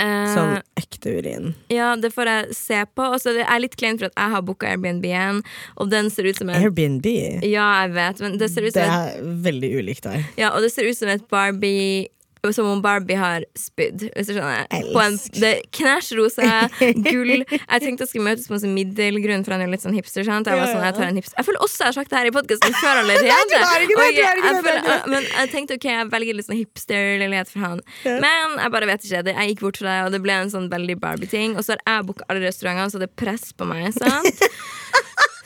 Eh, Sånn ekte urin. Ja, det får jeg se på. Og så det er litt kleint for at jeg har booka Airbnb-en, og den ser ut som en Airbnb. Ja, jeg vet, men det ser ut Det er et, veldig ulikt deg. ja, og det ser ut som et Barbie som om Barbie har spydd, hvis du skjønner. På en, Elsk. knæsj rosa, gull. Jeg tenkte jeg skulle møtes på en sånn middelgrunn, for han er litt sånn hipster. Sant? Jeg, var sånn, jeg, tar en hipster. jeg føler også jeg har sagt det her i podkasten før allerede. Men jeg tenkte ok, jeg velger litt sånn hipster-leilighet for han. Men jeg bare vet ikke. Det, jeg gikk bort fra det, og det ble en sånn veldig Barbie-ting. Og så har jeg booka alle restaurantene, så det er press på meg. Sant?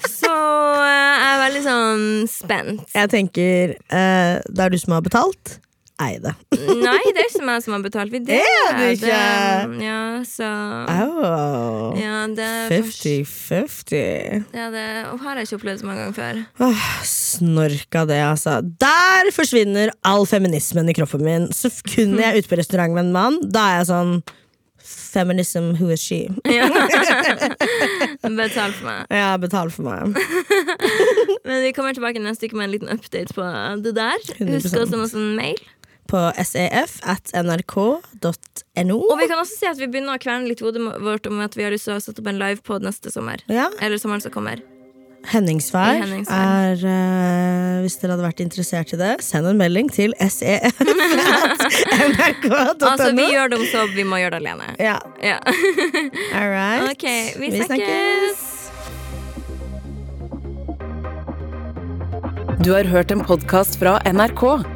Så eh, jeg er veldig sånn spent. Jeg tenker eh, det er du som har betalt. Ei det. Nei, det er ikke meg som har betalt. Vi det. Er det ikke? det. Ja, så Oh. Ja, det er 50-50. ja, det har jeg ikke opplevd så mange ganger før. Oh, snorka det, altså. Der forsvinner all feminismen i kroppen min. Så kunne jeg ute på restaurant med en mann, da er jeg sånn Feminism, who is she? Ja. Betal for meg. Ja, betal for meg. Men vi kommer tilbake neste uke med en liten update på det der. 100%. Husk å sende oss en mail. På sef at nrk.no. Og vi kan også si at vi begynner å kverne litt hodet vårt om at vi har lyst til å sette opp en livepod neste sommer. Ja, Eller sommeren som kommer. Henningsvær Henningsvær. er uh, Hvis dere hadde vært interessert i det, send en melding til sef.nrk.no. Altså, vi gjør det om så vi må gjøre det alene. Ja, Ja. all right. Okay, vi, Vi snakkes. Du har hørt en podkast fra NRK.